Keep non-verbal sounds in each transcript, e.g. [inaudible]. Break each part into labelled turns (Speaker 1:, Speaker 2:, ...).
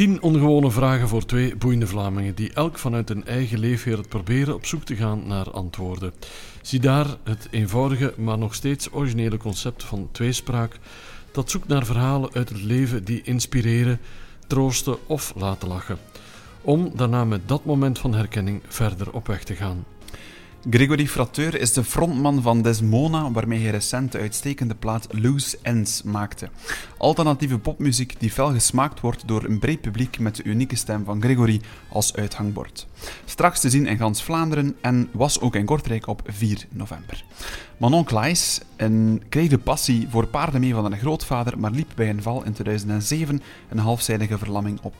Speaker 1: Tien ongewone vragen voor twee boeiende Vlamingen die elk vanuit hun eigen leefwereld proberen op zoek te gaan naar antwoorden. Zie daar het eenvoudige, maar nog steeds originele concept van tweespraak dat zoekt naar verhalen uit het leven die inspireren, troosten of laten lachen. Om daarna met dat moment van herkenning verder op weg te gaan.
Speaker 2: Gregory Frateur is de frontman van Desmona, waarmee hij recent de uitstekende plaat Loose Ends maakte. Alternatieve popmuziek die fel gesmaakt wordt door een breed publiek met de unieke stem van Gregory als uithangbord. Straks te zien in gans Vlaanderen en was ook in Kortrijk op 4 november. Manon Klaes kreeg de passie voor paarden mee van haar grootvader, maar liep bij een val in 2007 een halfzijdige verlamming op.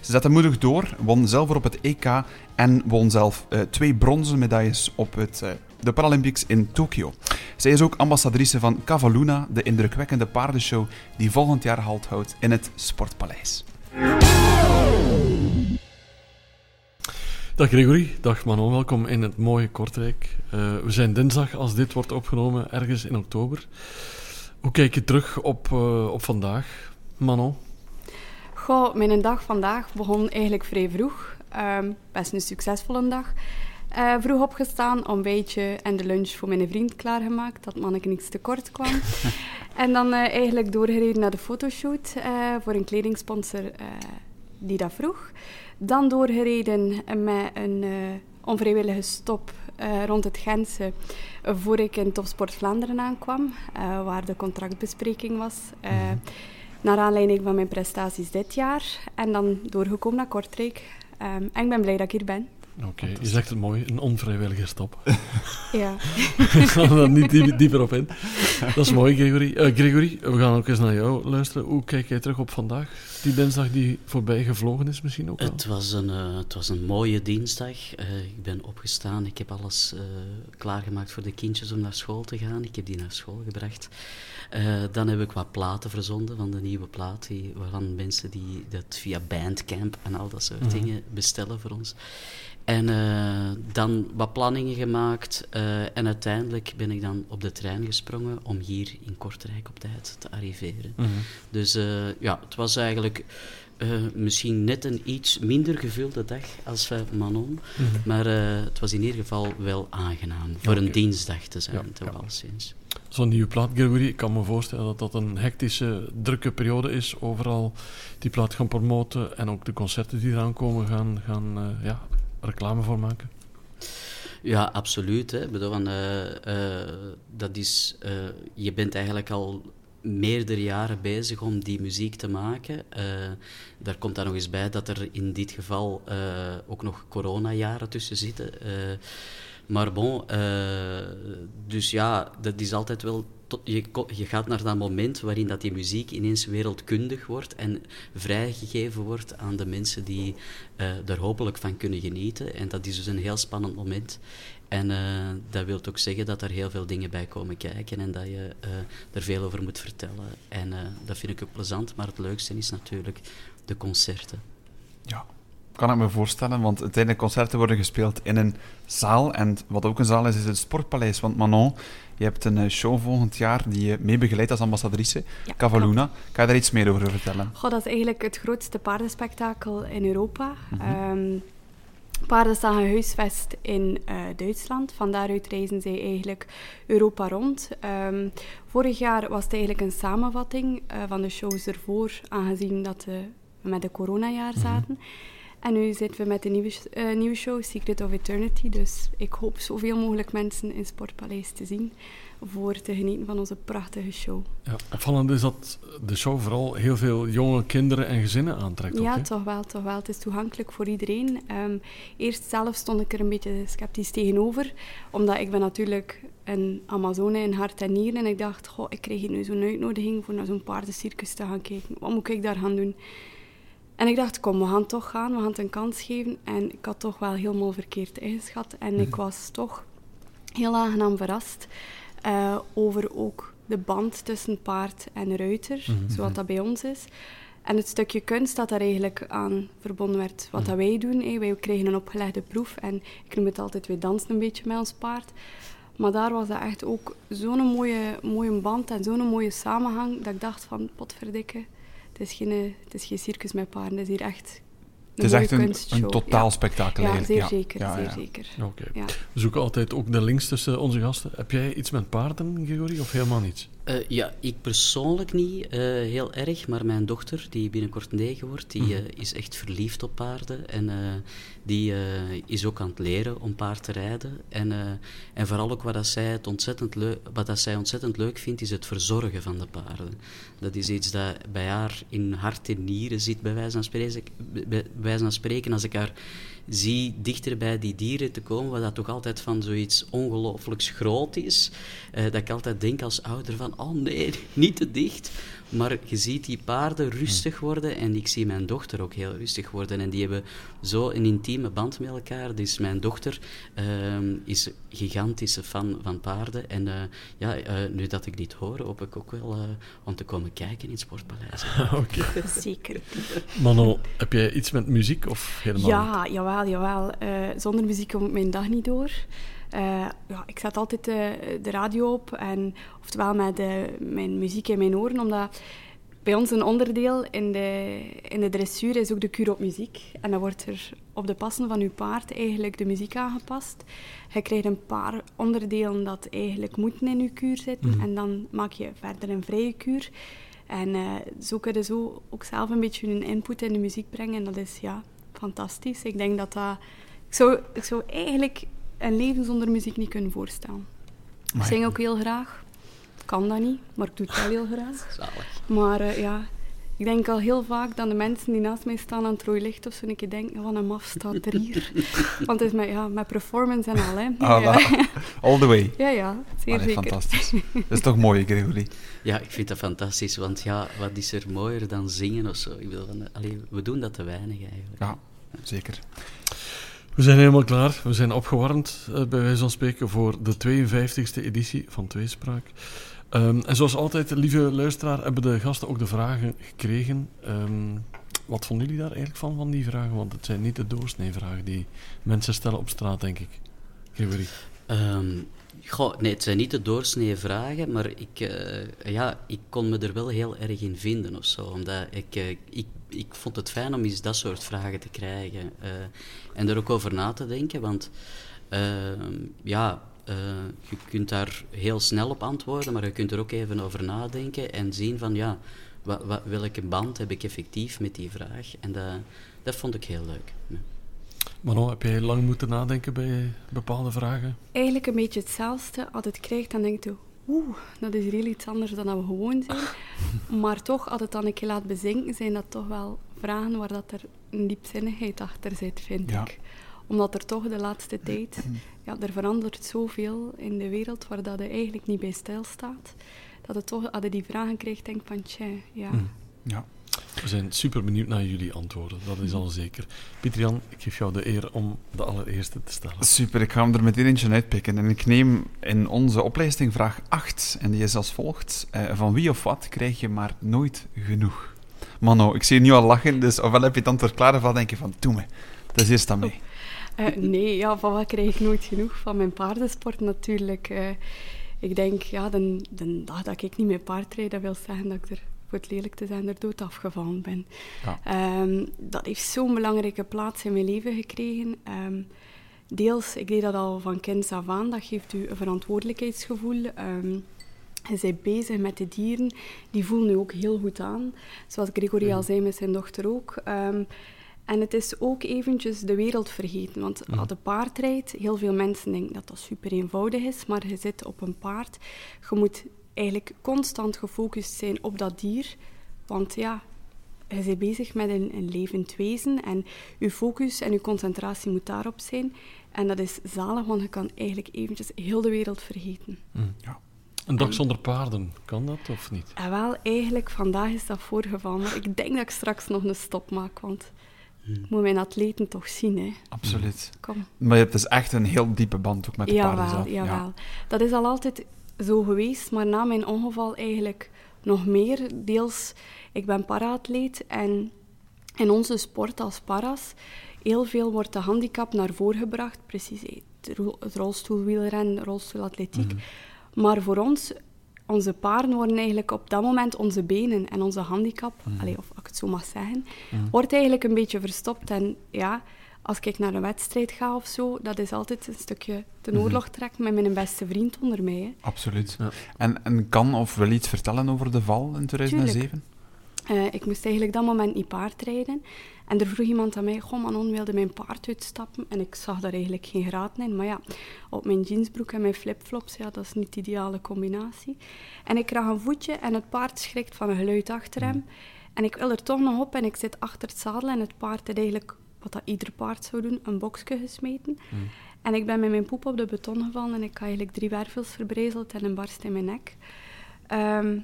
Speaker 2: Ze zette moedig door, won zilver op het EK en won zelf uh, twee bronzen medailles op het, uh, de Paralympics in Tokio. Zij is ook ambassadrice van Cavaluna, de indrukwekkende paardenshow die volgend jaar halt houdt in het Sportpaleis.
Speaker 1: Dag Gregory, dag Manon, welkom in het mooie Kortrijk. Uh, we zijn dinsdag als dit wordt opgenomen, ergens in oktober. Hoe kijk je terug op, op vandaag, Manon?
Speaker 3: Goh, mijn dag vandaag begon eigenlijk vrij vroeg. Um, best een succesvolle dag. Uh, vroeg opgestaan, ontbijtje en de lunch voor mijn vriend klaargemaakt, dat manneke niets te kort kwam. [laughs] en dan uh, eigenlijk doorgereden naar de fotoshoot uh, voor een kledingsponsor die dat vroeg. Dan doorgereden met een onvrijwillige stop rond het Gentse voor ik in Topsport Vlaanderen aankwam, waar de contractbespreking was. Mhm naar aanleiding van mijn prestaties dit jaar. En dan doorgekomen naar Kortrijk. Um, en ik ben blij dat ik hier ben.
Speaker 1: Oké, je zegt het mooi, een onvrijwillige stap. [laughs]
Speaker 3: ja.
Speaker 1: ik ga er niet dieper op in. Dat is mooi, Gregory. Uh, Gregory, we gaan ook eens naar jou luisteren. Hoe kijk jij terug op vandaag? Die dinsdag die voorbij gevlogen is misschien ook
Speaker 4: Het was een, uh, het was een mooie dinsdag. Uh, ik ben opgestaan, ik heb alles klaargemaakt voor de kindjes om naar school te gaan. Ik heb die naar school gebracht. dan heb ik wat platen verzonden van de nieuwe plaat, die, waarvan mensen die dat via Bandcamp en al dat soort mhm. dingen bestellen voor ons. En uh, dan wat planningen gemaakt uh, en uiteindelijk ben ik dan op de trein gesprongen om hier in Kortrijk op tijd te arriveren. Mm -hmm. Dus uh, ja, het was eigenlijk misschien net een iets minder gevulde dag als Manon, mm -hmm. maar het was in ieder geval wel aangenaam voor okay. een dinsdag te zijn, ja, toch ja. alleszins.
Speaker 1: Zo'n nieuwe plaat, Gregory, ik kan me voorstellen dat dat een hectische, drukke periode is. Overal die plaat gaan promoten en ook de concerten die eraan komen gaan, gaan ja, reclame voor maken?
Speaker 4: Ja, absoluut. Hè. bedoel, uh, uh, dat is, uh, je bent eigenlijk al meerdere jaren bezig om die muziek te maken. daar komt dan nog eens bij dat er in dit geval ook nog coronajaren tussen zitten. Maar bon, dus ja, dat is altijd wel je, je, gaat naar dat moment waarin dat die muziek ineens wereldkundig wordt en vrijgegeven wordt aan de mensen die uh, er hopelijk van kunnen genieten. En dat is dus een heel spannend moment. En uh, dat wil ook zeggen dat er heel veel dingen bij komen kijken en dat je uh, er veel over moet vertellen. En dat vind ik ook plezant, maar het leukste is natuurlijk de concerten.
Speaker 2: Ja, kan ik me voorstellen, want uiteindelijk concerten worden gespeeld in een zaal. En wat ook een zaal is, is het Sportpaleis. Want Manon, je hebt een eh, show volgend jaar die je mee begeleidt als ambassadrice, ja, Cavaluna. Kan je daar iets meer over vertellen?
Speaker 3: Goh, dat is eigenlijk het grootste paardenspectakel in Europa. Mm -hmm. paarden staan gehuisvest in uh, Duitsland. Van daaruit reizen zij eigenlijk Europa rond. Um, vorig jaar was het eigenlijk een samenvatting uh, van de shows ervoor, aangezien dat we met de coronajaar mhm. zaten. Mm -hmm. En nu zitten we met de nieuwe, uh, nieuwe show, Secret of Eternity. Dus ik hoop zoveel mogelijk mensen in Sportpaleis te zien voor te genieten van onze prachtige show.
Speaker 1: Ja, opvallend is dat de show vooral heel veel jonge kinderen en gezinnen aantrekt.
Speaker 3: Ja,
Speaker 1: ook,
Speaker 3: toch wel, toch wel. Het is toegankelijk voor iedereen. Um, eerst zelf stond ik er een beetje sceptisch tegenover, omdat ik ben natuurlijk een Amazone in hart en nieren. En ik dacht, goh, ik krijg hier nu zo'n uitnodiging voor naar zo'n paardencircus te gaan kijken. Wat moet ik daar gaan doen? En ik dacht, kom, we gaan toch gaan, we gaan het een kans geven. En ik had toch wel helemaal verkeerd ingeschat. En ik mhm. was toch heel aangenaam verrast uh, over ook de band tussen paard en ruiter, mm -hmm. zoals dat bij ons is. En het stukje kunst dat daar eigenlijk aan verbonden werd. Wat dat wij doen, wij kregen een opgelegde proef. En ik noem het altijd, wij dansen een beetje met ons paard. Maar daar was dat echt ook zo'n mooie, mooie band en zo'n mooie samenhang, dat ik dacht van, potverdikke, is geen, het is geen circus met paarden, het is hier echt
Speaker 2: het is echt een, een totaal spektakel
Speaker 3: ja, zeer zeker. Ja, zeer zeker.
Speaker 1: Oké. We zoeken altijd ook de links tussen onze gasten. Heb jij iets met paarden, Gregory, of helemaal niets?
Speaker 4: Uh, ja, ik persoonlijk niet uh, heel erg, maar mijn dochter, die binnenkort negen wordt, die uh, is echt verliefd op paarden. En die is ook aan het leren om paard te rijden. En, en vooral ook wat, dat zij het ontzettend leuk, wat dat zij ontzettend leuk vindt, is het verzorgen van de paarden. Dat is iets dat bij haar in hart en nieren zit, bij wijze van spreken. Bij wijze van spreken als ik haar zie dichter bij die dieren te komen, wat dat toch altijd van zoiets ongelooflijks groot is, uh, dat ik altijd denk als ouder van, oh nee, niet te dicht. Maar je ziet die paarden rustig worden en ik zie mijn dochter ook heel rustig worden. En die hebben zo een intieme band met elkaar. Dus mijn dochter uh, is gigantische fan van paarden. En uh, ja, uh, nu dat ik dit hoor, hoop ik ook wel eh, om te komen kijken in het Sportpaleis. [laughs]
Speaker 1: Oké. [laughs]
Speaker 3: Zeker.
Speaker 1: Mano, heb jij iets met muziek of helemaal
Speaker 3: Ja, jawel, jawel. zonder muziek komt mijn dag niet door. Uh, ja, ik zet altijd de, de, radio op, en, oftewel met de, mijn muziek in mijn oren, omdat bij ons een onderdeel in de, in de dressuur is ook de kuur op muziek. En dan wordt er op de passen van uw paard eigenlijk de muziek aangepast. Je krijgt een paar onderdelen dat eigenlijk moeten in uw kuur zitten. Mhm. En dan maak je verder een vrije kuur. En uh, zo kun je zo ook zelf een beetje een input in de muziek brengen. En dat is ja, fantastisch. Ik denk dat dat... Ik zou, ik zou eigenlijk een leven zonder muziek niet kunnen voorstellen. Ik zing ook heel graag. Kan dat niet, maar ik doe het wel heel graag. [laughs]
Speaker 4: Zalig.
Speaker 3: Maar uh, ja, ik denk al heel vaak dat de mensen die naast mij staan aan het licht of zo, een keer denken, van een maf staat er hier. [laughs] Want het is met, ja, met performance en al, hè.
Speaker 2: Ah, ja. [laughs] All the way.
Speaker 3: Ja, ja, zeer Allee, zeker.
Speaker 2: Fantastisch. Dat is toch mooi, Gregory?
Speaker 4: Ja, ik vind dat fantastisch, want ja, wat is er mooier dan zingen of zo? Ik bedoel, allee, we doen dat te weinig eigenlijk.
Speaker 2: Ja, zeker.
Speaker 1: We zijn helemaal klaar. We zijn opgewarmd, uh, bij wijze van spreken, voor de 52e editie van Tweespraak. Um, en zoals altijd, lieve luisteraar, hebben de gasten ook de vragen gekregen. Um, wat vonden jullie daar eigenlijk van, van die vragen? Want het zijn niet de doorsneevragen die mensen stellen op straat, denk ik. Gregory.
Speaker 4: Um, nee, het zijn niet de doorsnee vragen, maar ik, uh, ja, ik kon me er wel heel erg in vinden of zo. Omdat ik, uh, ik ik vond het fijn om eens dat soort vragen te krijgen. Uh, en er ook over na te denken, want ja, je kunt daar heel snel op antwoorden, maar je kunt er ook even over nadenken en zien van ja, welke band heb ik effectief met die vraag. En dat, dat vond ik heel leuk.
Speaker 1: Manon, heb jij lang moeten nadenken bij bepaalde vragen?
Speaker 3: Eigenlijk een beetje hetzelfde. Als het krijgt, dan denk je, oeh, dat is heel iets anders dan dat we gewoon zijn. [laughs] maar toch, als het dan een keer laat bezinken, zijn dat toch wel vragen waar dat er een diepzinnigheid achter zit, vind ik. Omdat er toch de laatste tijd, ja, er verandert zoveel in de wereld waar dat je eigenlijk niet bij stilstaat. Dat het toch, als je die vragen krijgt, denk van, tja, ja.
Speaker 2: Mm. Ja.
Speaker 1: We zijn super benieuwd naar jullie antwoorden, dat is al zeker. Pieter-Jan, ik geef jou de eer om de allereerste te stellen.
Speaker 2: Super, ik ga hem er meteen eentje uitpikken. En ik neem in onze opleiding vraag 8, en die is als volgt. Uh, van wie of wat krijg je maar nooit genoeg? Mano, ik zie je nu al lachen, dus ofwel heb je het antwoord klaar, ofwel denk je van, doe me. Dat is eerst aan mij.
Speaker 3: Uh, nee, ja, van wat krijg ik nooit genoeg? Van mijn paardensport natuurlijk. Uh, ik denk, ja, de, de dag dat ik niet meer paard rijd, dat wil zeggen dat ik er voor het lelijk te zijn, er dood afgevallen ben. Ja. Um, dat heeft zo'n belangrijke plaats in mijn leven gekregen. Um, deels, ik deed dat al van kinds af aan, dat geeft u een verantwoordelijkheidsgevoel. Um, je bent bezig met de dieren, die voelen nu ook heel goed aan. Zoals Gregory al mhm. zei met zijn dochter ook. En het is ook eventjes de wereld vergeten. Want mm. als een paard rijdt, heel veel mensen denken dat dat super eenvoudig is. Maar je zit op een paard. Je moet eigenlijk constant gefocust zijn op dat dier. Want ja, je bent bezig met een, een levend wezen en je focus en je concentratie moet daarop zijn. En dat is zalig, want je kan eigenlijk eventjes heel de wereld vergeten.
Speaker 1: Mm. Ja. Een dag zonder paarden, kan dat of niet?
Speaker 3: Ja, wel, eigenlijk vandaag is dat voorgevallen. Maar ik denk dat ik straks nog een stop maak, want mm. ik moet mijn atleten toch zien. Hè.
Speaker 2: Absoluut. Kom. Maar je hebt dus echt een heel diepe band ook met de paarden zelf.
Speaker 3: Jawel, ja. Dat is al altijd zo geweest, maar na mijn ongeval eigenlijk nog meer. Deels, ik ben paraatleet en in onze sport als paras, heel veel wordt de handicap naar voren gebracht. Precies, het rolstoelwielrennen, rolstoelatletiek. Mm Maar voor ons, onze paarden worden eigenlijk op dat moment onze benen en onze handicap, allee, of ik het zo mag zeggen, wordt eigenlijk een beetje verstopt. En ja, als ik naar een wedstrijd ga of zo, dat is altijd een stukje ten oorlog trekken met mijn beste vriend onder mij. Hè.
Speaker 2: Absoluut.
Speaker 1: Ja.
Speaker 2: En, en kan of wil je iets vertellen over de val in 2007?
Speaker 3: Eh, ik moest eigenlijk dat moment niet paardrijden. En er vroeg iemand aan mij, goh Manon, wilde mijn paard uitstappen? En ik zag daar eigenlijk geen graad in. Maar ja, op mijn jeansbroek en mijn flipflops, ja, dat is niet de ideale combinatie. En ik krijg een voetje en het paard schrikt van een geluid achter hem. En ik wil er toch nog op en ik zit achter het zadel en het paard heeft eigenlijk, wat dat ieder paard zou doen, een boksje gesmeten. En ik ben met mijn poep op de beton gevallen en ik had eigenlijk drie wervels verbrezeld en een barst in mijn nek. Ehm,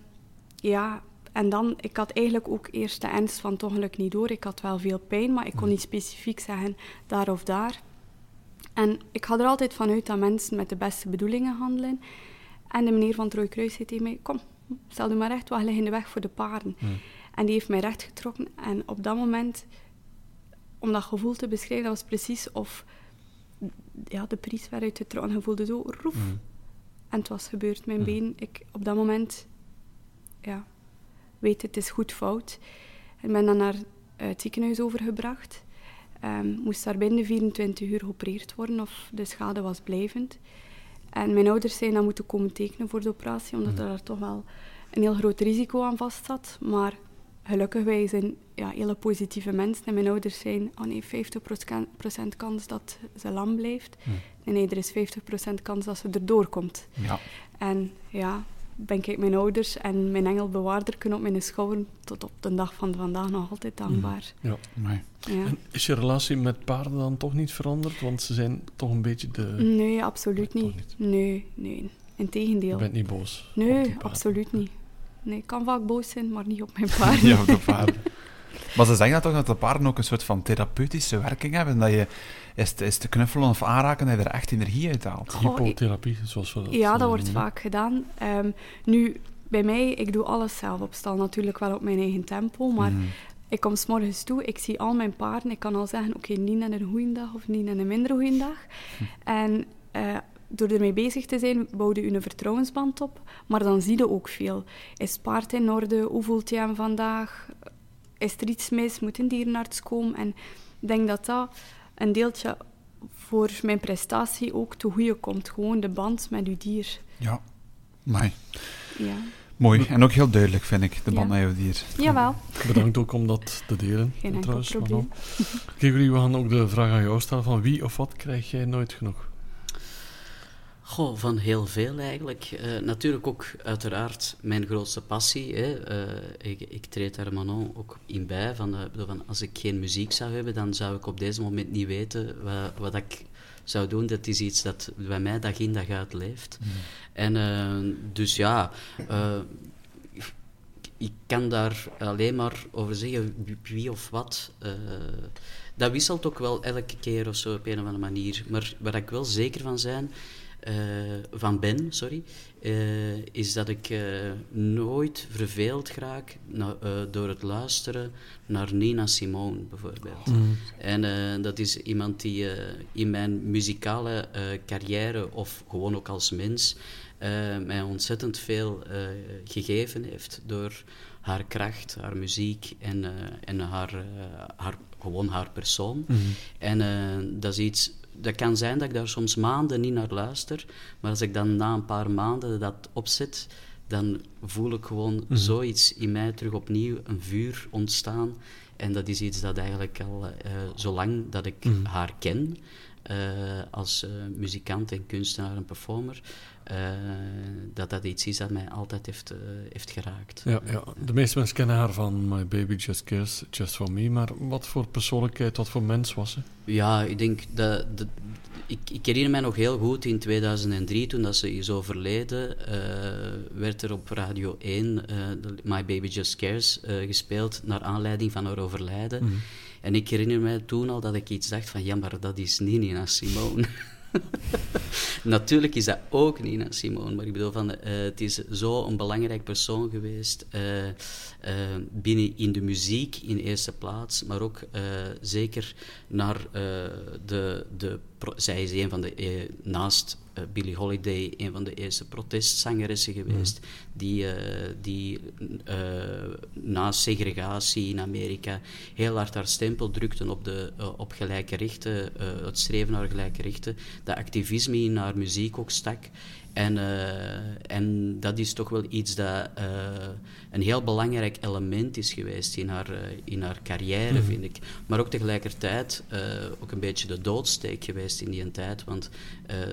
Speaker 3: ja, en dan, ik had eigenlijk ook eerst de ernst van het ongeluk niet door. Ik had wel veel pijn, maar ik kon niet specifiek zeggen daar of daar. En ik ga er altijd van uit dat mensen met de beste bedoelingen handelen. En de meneer van het Rode Kruis zei tegen mij, kom, stel u maar recht, we liggen in de weg voor de paarden. En die heeft mij recht getrokken. En op dat moment, om dat gevoel te beschrijven, dat was precies of ja, de pries werd uitgetrokken. Je voelde zo, roef. En het was gebeurd, mijn been. Ik, op dat moment, ja, weet het is goed fout. Ik ben dan naar eh, het ziekenhuis overgebracht. Ehm, moest daar binnen 24 uur geopereerd worden of de schade was blijvend. En mijn ouders zijn dan moeten komen tekenen voor de operatie, omdat er daar toch wel een heel groot risico aan vast zat. Maar gelukkig, wij zijn ja, hele positieve mensen. En mijn ouders zijn, oh nee, 50% kans dat ze lam blijft. Nee, nee, er is 50% kans dat ze erdoor komt.
Speaker 2: Ja.
Speaker 3: En ja, ben ik mijn ouders en mijn engelbewaarder kunnen op mijn schouder tot op de dag van vandaag nog altijd dankbaar.
Speaker 1: Ja. En is je relatie met paarden dan toch niet veranderd? Want ze zijn toch een beetje de...
Speaker 3: Nee, absoluut niet.
Speaker 1: niet.
Speaker 3: Nee, nee.
Speaker 1: Je
Speaker 3: Integendeel.
Speaker 1: bent niet boos.
Speaker 3: Nee,
Speaker 1: paarden.
Speaker 3: absoluut niet. Nee, ik kan vaak boos zijn, maar niet op mijn [laughs] paard.
Speaker 2: Ja, op de paarden. Maar ze zeggen dat toch dat de paarden ook een soort van therapeutische werking hebben. Dat je is te, is te knuffelen of aanraken, dat je er echt energie uit haalt.
Speaker 3: Ik-
Speaker 1: Hypotherapie, zoals we dat
Speaker 3: Ja, dat wordt
Speaker 1: noemen.
Speaker 3: vaak gedaan. Ehm, nu, bij mij, ik doe alles zelf op stal. Natuurlijk wel op mijn eigen tempo, maar
Speaker 2: Mhm.
Speaker 3: ik kom s morgens toe, ik zie al mijn paarden. Ik kan al zeggen, oké, niet aan een goede dag of niet aan een minder goede dag. En eh, door ermee bezig te zijn, bouw je een vertrouwensband op. Maar dan zie je ook veel. Is het paard in orde? Hoe voelt hij hem vandaag? Is er iets mis? Moet een dierenarts komen? En ik denk dat dat een deeltje voor mijn prestatie ook te goede komt. Gewoon de band met uw dier.
Speaker 2: Ja. Amai.
Speaker 3: Ja.
Speaker 2: Mooi. En ook heel duidelijk, vind ik, de band
Speaker 3: Ja.
Speaker 2: met jouw dier.
Speaker 3: Jawel.
Speaker 1: Bedankt ook om dat te delen.
Speaker 3: Geen enkel
Speaker 1: trouwens,
Speaker 3: probleem.
Speaker 1: Gregory, we gaan ook de vraag aan jou stellen van wie of wat krijg jij nooit genoeg?
Speaker 4: Goh, van heel veel eigenlijk. Eh, natuurlijk ook uiteraard mijn grootste passie. Hè. Eh, ik, ik treed daar Manon ook in bij. Van, eh, bedoel, van, als ik geen muziek zou hebben, dan zou ik op deze moment niet weten wat, wat ik zou doen. Dat is iets dat bij mij dag in dag uit leeft. En eh, dus ja, ik kan daar alleen maar over zeggen wie- of wat. dat wisselt ook wel elke keer of zo op een of andere manier. Maar waar ik wel zeker van zijn, van ben, sorry, eh, is dat ik eh, nooit verveeld raak na- eh, door het luisteren naar Nina Simone bijvoorbeeld. En eh, dat is iemand die eh, in mijn muzikale eh, carrière of gewoon ook als mens eh, mij ontzettend veel eh, gegeven heeft door haar kracht, haar muziek en, eh, en haar, eh, haar, gewoon haar persoon. En eh, dat is iets, dat kan zijn dat ik daar soms maanden niet naar luister, maar als ik dan na een paar maanden dat opzet, dan voel ik gewoon zoiets in mij terug opnieuw, een vuur ontstaan. En dat is iets dat eigenlijk al eh, zolang dat ik haar ken, eh, als eh, muzikant en kunstenaar en performer, eh, dat dat iets is dat mij altijd heeft, eh, heeft geraakt.
Speaker 1: Ja, ja, de meeste mensen kennen haar van My Baby Just Cares, Just For Me, maar wat voor persoonlijkheid, wat voor mens was ze?
Speaker 4: Ja, ik denk dat. dat ik, ik herinner mij nog heel goed in 2003, toen dat ze is overleden, eh, werd er op Radio 1 eh, de My Baby Just Cares gespeeld naar aanleiding van haar overlijden. En ik herinner mij toen al dat ik iets dacht van, ja, maar dat is niet Nina Simone. [laughs] [laughs] Natuurlijk is dat ook Nina Simone, maar ik bedoel, van, eh, het is zo een belangrijk persoon geweest eh, eh, binnen in de muziek in eerste plaats, maar ook zeker naar de, de... Zij is een van de, naast uh, Billie Holiday een van de eerste protestzangeressen geweest, mm. die, uh, die na segregatie in Amerika heel hard haar stempel drukten op, de, op gelijke rechten, het streven naar gelijke rechten, dat activisme in haar muziek ook stak. En, en dat is toch wel iets dat een heel belangrijk element is geweest in haar, uh, in haar carrière, mm. vind ik. Maar ook tegelijkertijd ook een beetje de doodsteek geweest in die tijd, want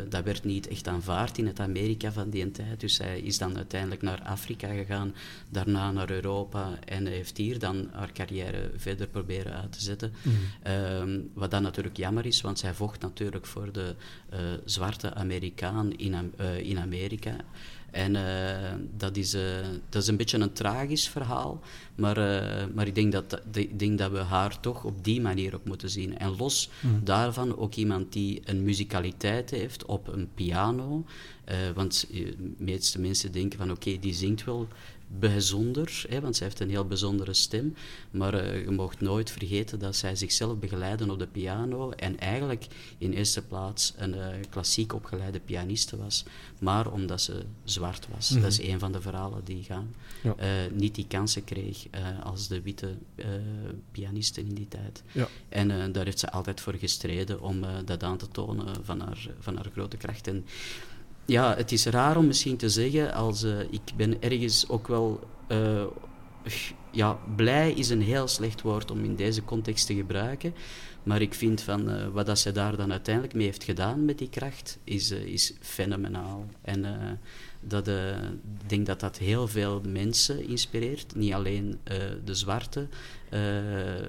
Speaker 4: dat werd niet echt aanvaard in het Amerika van die tijd. Dus zij is dan uiteindelijk naar Afrika gegaan, daarna naar Europa en heeft hier dan haar carrière verder proberen uit te zetten. Mm. wat dan natuurlijk jammer is, want zij vocht natuurlijk voor de zwarte Amerikaan in, in in Amerika. En uh, dat, is, uh, dat is een beetje een tragisch verhaal, maar, uh, maar ik, denk dat, ik denk dat we haar toch op die manier ook moeten zien. En los mm. daarvan ook iemand die een muzikaliteit heeft op een piano. want de meeste mensen denken van oké, die zingt wel bijzonder, hè, want zij heeft een heel bijzondere stem. Maar uh, je mag nooit vergeten dat zij zichzelf begeleiden op de piano en eigenlijk in eerste plaats een uh, klassiek opgeleide pianiste was, maar omdat ze zwart was. Dat is mhm. een van de verhalen die gaan. Ja. Uh, niet die kansen kreeg als de witte pianisten in die tijd. Ja. En daar heeft ze altijd voor gestreden om dat aan te tonen van haar, van haar grote kracht. En ja, het is raar om misschien te zeggen, als uh, ik ben ergens ook wel... Uh, ja, blij is een heel slecht woord om in deze context te gebruiken. Maar ik vind van uh, wat dat ze daar dan uiteindelijk mee heeft gedaan met die kracht, is, is fenomenaal. En dat, ik denk dat dat heel veel mensen inspireert. Niet alleen de zwarte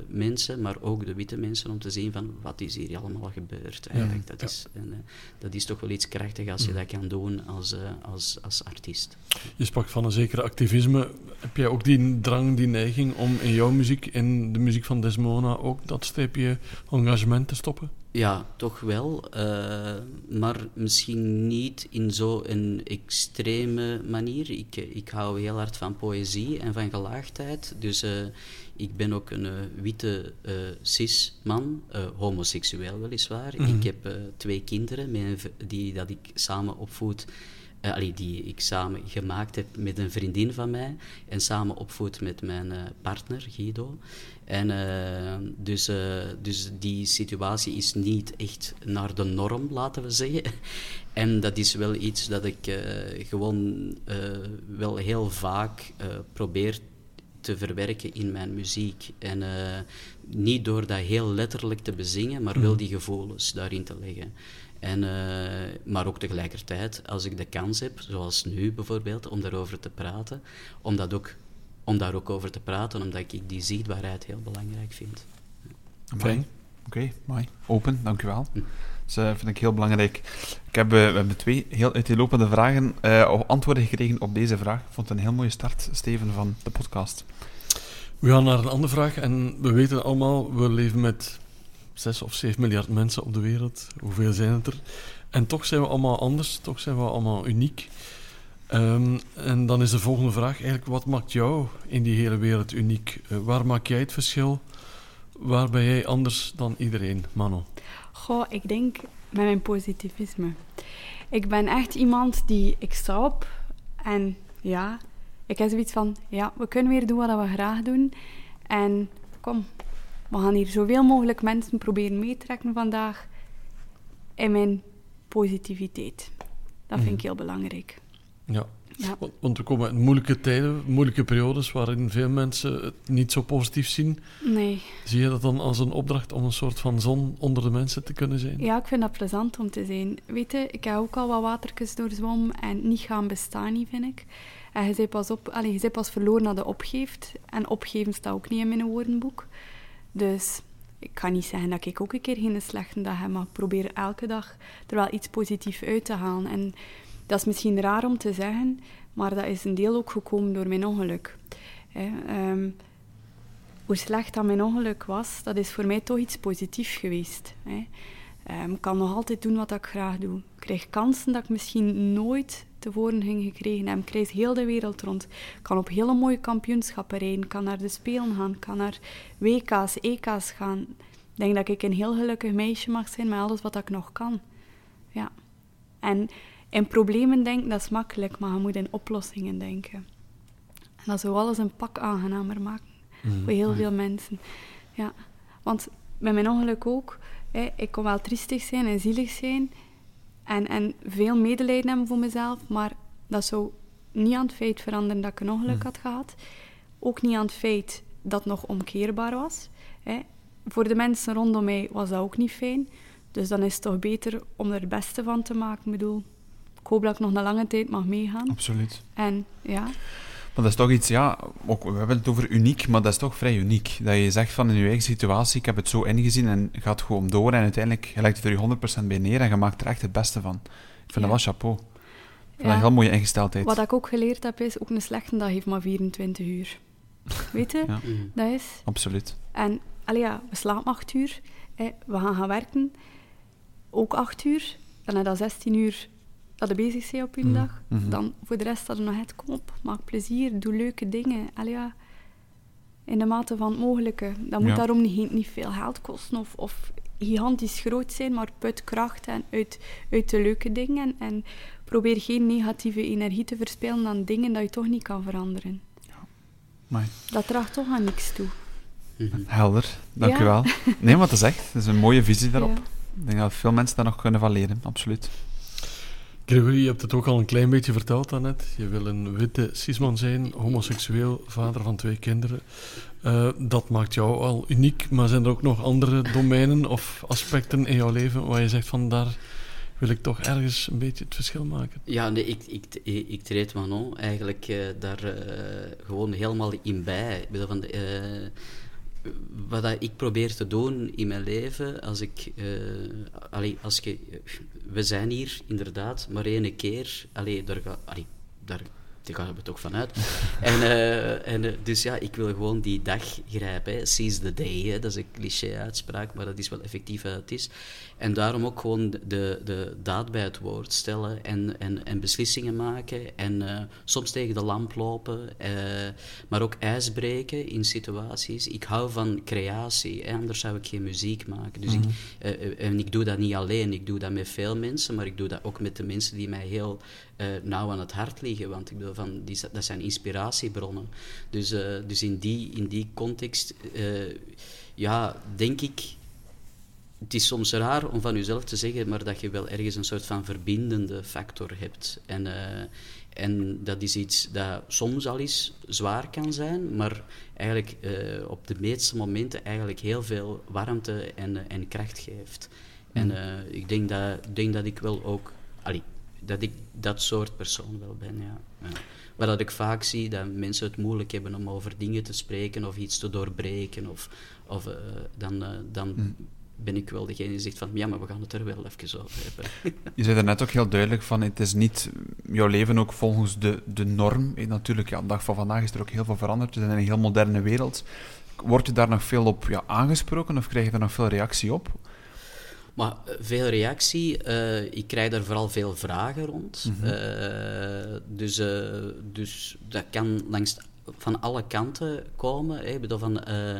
Speaker 4: mensen, maar ook de witte mensen, om te zien van wat is hier allemaal gebeurd. Eigenlijk. dat, is, en, dat is toch wel iets krachtig als je dat kan doen als, als, als artiest.
Speaker 1: Je sprak van een zekere activisme. Heb jij ook die drang, die neiging om in jouw muziek, in de muziek van Desmona, ook dat streepje engagement te stoppen?
Speaker 4: Ja, toch wel. Uh, maar misschien niet in zo'n extreme manier. Ik, ik hou heel hard van poëzie en van gelaagdheid. Dus uh, ik ben ook een uh, witte cis-man, homoseksueel weliswaar. Mm -hmm. Ik heb twee kinderen met die dat ik samen opvoed die ik samen gemaakt heb met een vriendin van mij en samen opvoed met mijn partner Guido. En uh, dus, dus die situatie is niet echt naar de norm, laten we zeggen. [laughs] En dat is wel iets dat ik gewoon wel heel vaak probeer te verwerken in mijn muziek. En niet door dat heel letterlijk te bezingen, maar wel mhm. die gevoelens daarin te leggen. En, uh, maar ook tegelijkertijd, als ik de kans heb, zoals nu bijvoorbeeld, om daarover te praten, om, dat ook, om daar ook over te praten, omdat ik die zichtbaarheid heel belangrijk vind.
Speaker 2: Fijn. Oké, mooi. Open, dank u wel. Hm. Dat uh, vind ik heel belangrijk. Ik heb, uh, we hebben twee heel uiteenlopende vragen, uh, antwoorden gekregen op deze vraag. Ik vond het een heel mooie start, Steven, van de podcast.
Speaker 1: We gaan naar een andere vraag. En we weten allemaal, we leven met 6 of 7 miljard mensen op de wereld. Hoeveel zijn het er? En toch zijn we allemaal anders, toch zijn we allemaal uniek. Um, en dan is de volgende vraag eigenlijk, wat maakt jou in die hele wereld uniek? Uh, waar maak jij het verschil? Waar ben jij anders dan iedereen, Mano?
Speaker 3: Goh, ik denk met mijn positivisme. Ik ben echt iemand die, ik sta op en ja, ik heb zoiets van, ja, we kunnen weer doen wat we graag doen. En kom, we gaan hier zoveel mogelijk mensen proberen meetrekken vandaag in mijn positiviteit. Dat vind ik mhm. heel belangrijk.
Speaker 1: Ja. ja. Want we komen in moeilijke tijden, moeilijke periodes waarin veel mensen het niet zo positief zien.
Speaker 3: Nee.
Speaker 1: Zie je dat dan als een opdracht om een soort van zon onder de mensen te kunnen zijn?
Speaker 3: Ja, ik vind dat plezant om te zijn. Weet je, ik heb ook al wat watertjes doorzwom en niet gaan bestaan, niet, vind ik. En je zei pas, op, allez, je zei pas verloren naar de opgeeft. En opgeven staat ook niet in mijn woordenboek. Dus ik kan niet zeggen dat ik ook een keer geen slechte dag heb, maar probeer elke dag er wel iets positiefs uit te halen. En dat is misschien raar om te zeggen, maar dat is een deel ook gekomen door mijn ongeluk. Ehm, hoe slecht dat mijn ongeluk was, dat is voor mij toch iets positiefs geweest. Ehm, ik kan nog altijd doen wat ik graag doe. Ik krijg kansen dat ik misschien nooit tevoren ging gekregen. Ik reis heel de wereld rond. Ik kan op hele mooie kampioenschappen rijden. kan naar de Spelen gaan. kan naar WK's, EK's gaan. Ik denk dat ik een heel gelukkig meisje mag zijn met alles wat ik nog kan. Ja. En in problemen denken, dat is makkelijk, maar je moet in oplossingen denken. En dat zou alles een pak aangenamer maken
Speaker 1: Mhm.
Speaker 3: voor heel veel mensen. Ja, want met mijn ongeluk ook, hè, ik kon wel triestig zijn en zielig zijn en, en veel medelijden hebben voor mezelf, maar dat zou niet aan het feit veranderen dat ik een ongeluk had gehad. Ook niet aan het feit dat het nog omkeerbaar was. Hè. Voor de mensen rondom mij was dat ook niet fijn. Dus dan is het toch beter om er het beste van te maken. Ik bedoel, ik hoop dat ik nog een lange tijd mag meegaan.
Speaker 2: Absoluut.
Speaker 3: En ja,
Speaker 2: Maar dat is toch iets, ja, ook, we hebben het over uniek, maar dat is toch vrij uniek. Dat je zegt van in je eigen situatie, ik heb het zo ingezien en gaat gewoon door en uiteindelijk je legt het er je 100% bij neer en je maakt er echt het beste van. Ik vind
Speaker 3: Ja.
Speaker 2: dat wel chapeau. Ik vind dat een heel mooie ingesteldheid.
Speaker 3: wat ik ook geleerd heb is, ook een slechte dag heeft maar 24 uur. [laughs] Weet je?
Speaker 2: Ja.
Speaker 4: Mhm.
Speaker 3: Dat is...
Speaker 2: Absoluut.
Speaker 3: En allee, ja, we slapen acht uur. Hè, we gaan gaan werken. Ook acht uur. Dan heb je 16 uur dat je bezig bent op je
Speaker 2: Mhm,
Speaker 3: dag.
Speaker 2: mhm.
Speaker 3: Dan voor de rest dat je nog het kom op. Maak plezier. Doe leuke dingen. Allee, ja, in de mate van het mogelijke. Dat moet
Speaker 2: Ja.
Speaker 3: daarom niet, niet veel geld kosten of, of gigantisch groot zijn, maar put kracht en uit, uit de leuke dingen. En, probeer geen negatieve energie te verspillen aan dingen dat je toch niet kan veranderen.
Speaker 2: Maar
Speaker 3: Dat draagt toch aan niks toe.
Speaker 2: Helder, dank
Speaker 3: Ja.
Speaker 2: u wel. Nee, maar dat is echt, dat is een mooie visie daarop.
Speaker 3: Ja.
Speaker 2: Ik denk dat veel mensen daar nog kunnen van leren, absoluut.
Speaker 1: Gregory, je hebt het ook al een klein beetje verteld daarnet. Je wil een witte cisman zijn, homoseksueel, vader van twee kinderen. Eh, dat maakt jou al uniek, maar zijn er ook nog andere domeinen of aspecten in jouw leven waar je zegt van daar wil ik toch ergens een beetje het verschil maken?
Speaker 4: Ja, nee, ik, ik, ik, ik treed Manon eigenlijk eh, daar eh, gewoon helemaal in bij. Ik van, wat ik probeer te doen in mijn leven, als ik... als je, we zijn hier inderdaad maar één keer. Allee, daar, ga, allee, daar, daar gaan we toch vanuit. [laughs] en, eh, en, eh, dus ja, ik wil gewoon die dag grijpen. Hè. Seize the day, hè. dat is een cliché-uitspraak, maar dat is wel effectief wat het is. En daarom ook gewoon de, de daad bij het woord stellen en, en, en beslissingen maken. En eh, soms tegen de lamp lopen, eh, maar ook ijs breken in situaties. Ik hou van creatie, hè, anders zou ik geen muziek maken. Dus ik, eh, eh, en ik doe dat niet alleen, ik doe dat met veel mensen, maar ik doe dat ook met de mensen die mij heel nauw aan het hart liggen. Want ik bedoel, van, die, dat zijn inspiratiebronnen. Dus, dus in, die, in die context, ja, denk ik het is soms raar om van jezelf te zeggen, maar dat je wel ergens een soort van verbindende factor hebt. En, eh, en dat is iets dat soms al eens zwaar kan zijn, maar eigenlijk eh, op de meeste momenten eigenlijk heel veel warmte en, eh, en kracht geeft. En eh, ik denk dat, ik denk dat ik wel ook, allee, dat ik dat soort persoon wel ben, ja. ja. Maar dat ik vaak zie dat mensen het moeilijk hebben om over dingen te spreken of iets te doorbreken, of, of dan, dan ben ik wel degene die zegt van ja, maar we gaan het er wel even over hebben. [laughs]
Speaker 2: Je zei daarnet ook heel duidelijk van, het is niet jouw leven ook volgens de, de norm. Eh, natuurlijk, ja, de dag van vandaag is er ook heel veel veranderd. We zijn in een heel moderne wereld. Word je daar nog veel op ja, aangesproken of krijg je daar nog veel reactie op?
Speaker 4: Maar eh, veel reactie, eh, ik krijg daar vooral veel vragen rond. Eh, dus, dus dat kan langs van alle kanten komen. Hè. Ik, van, eh,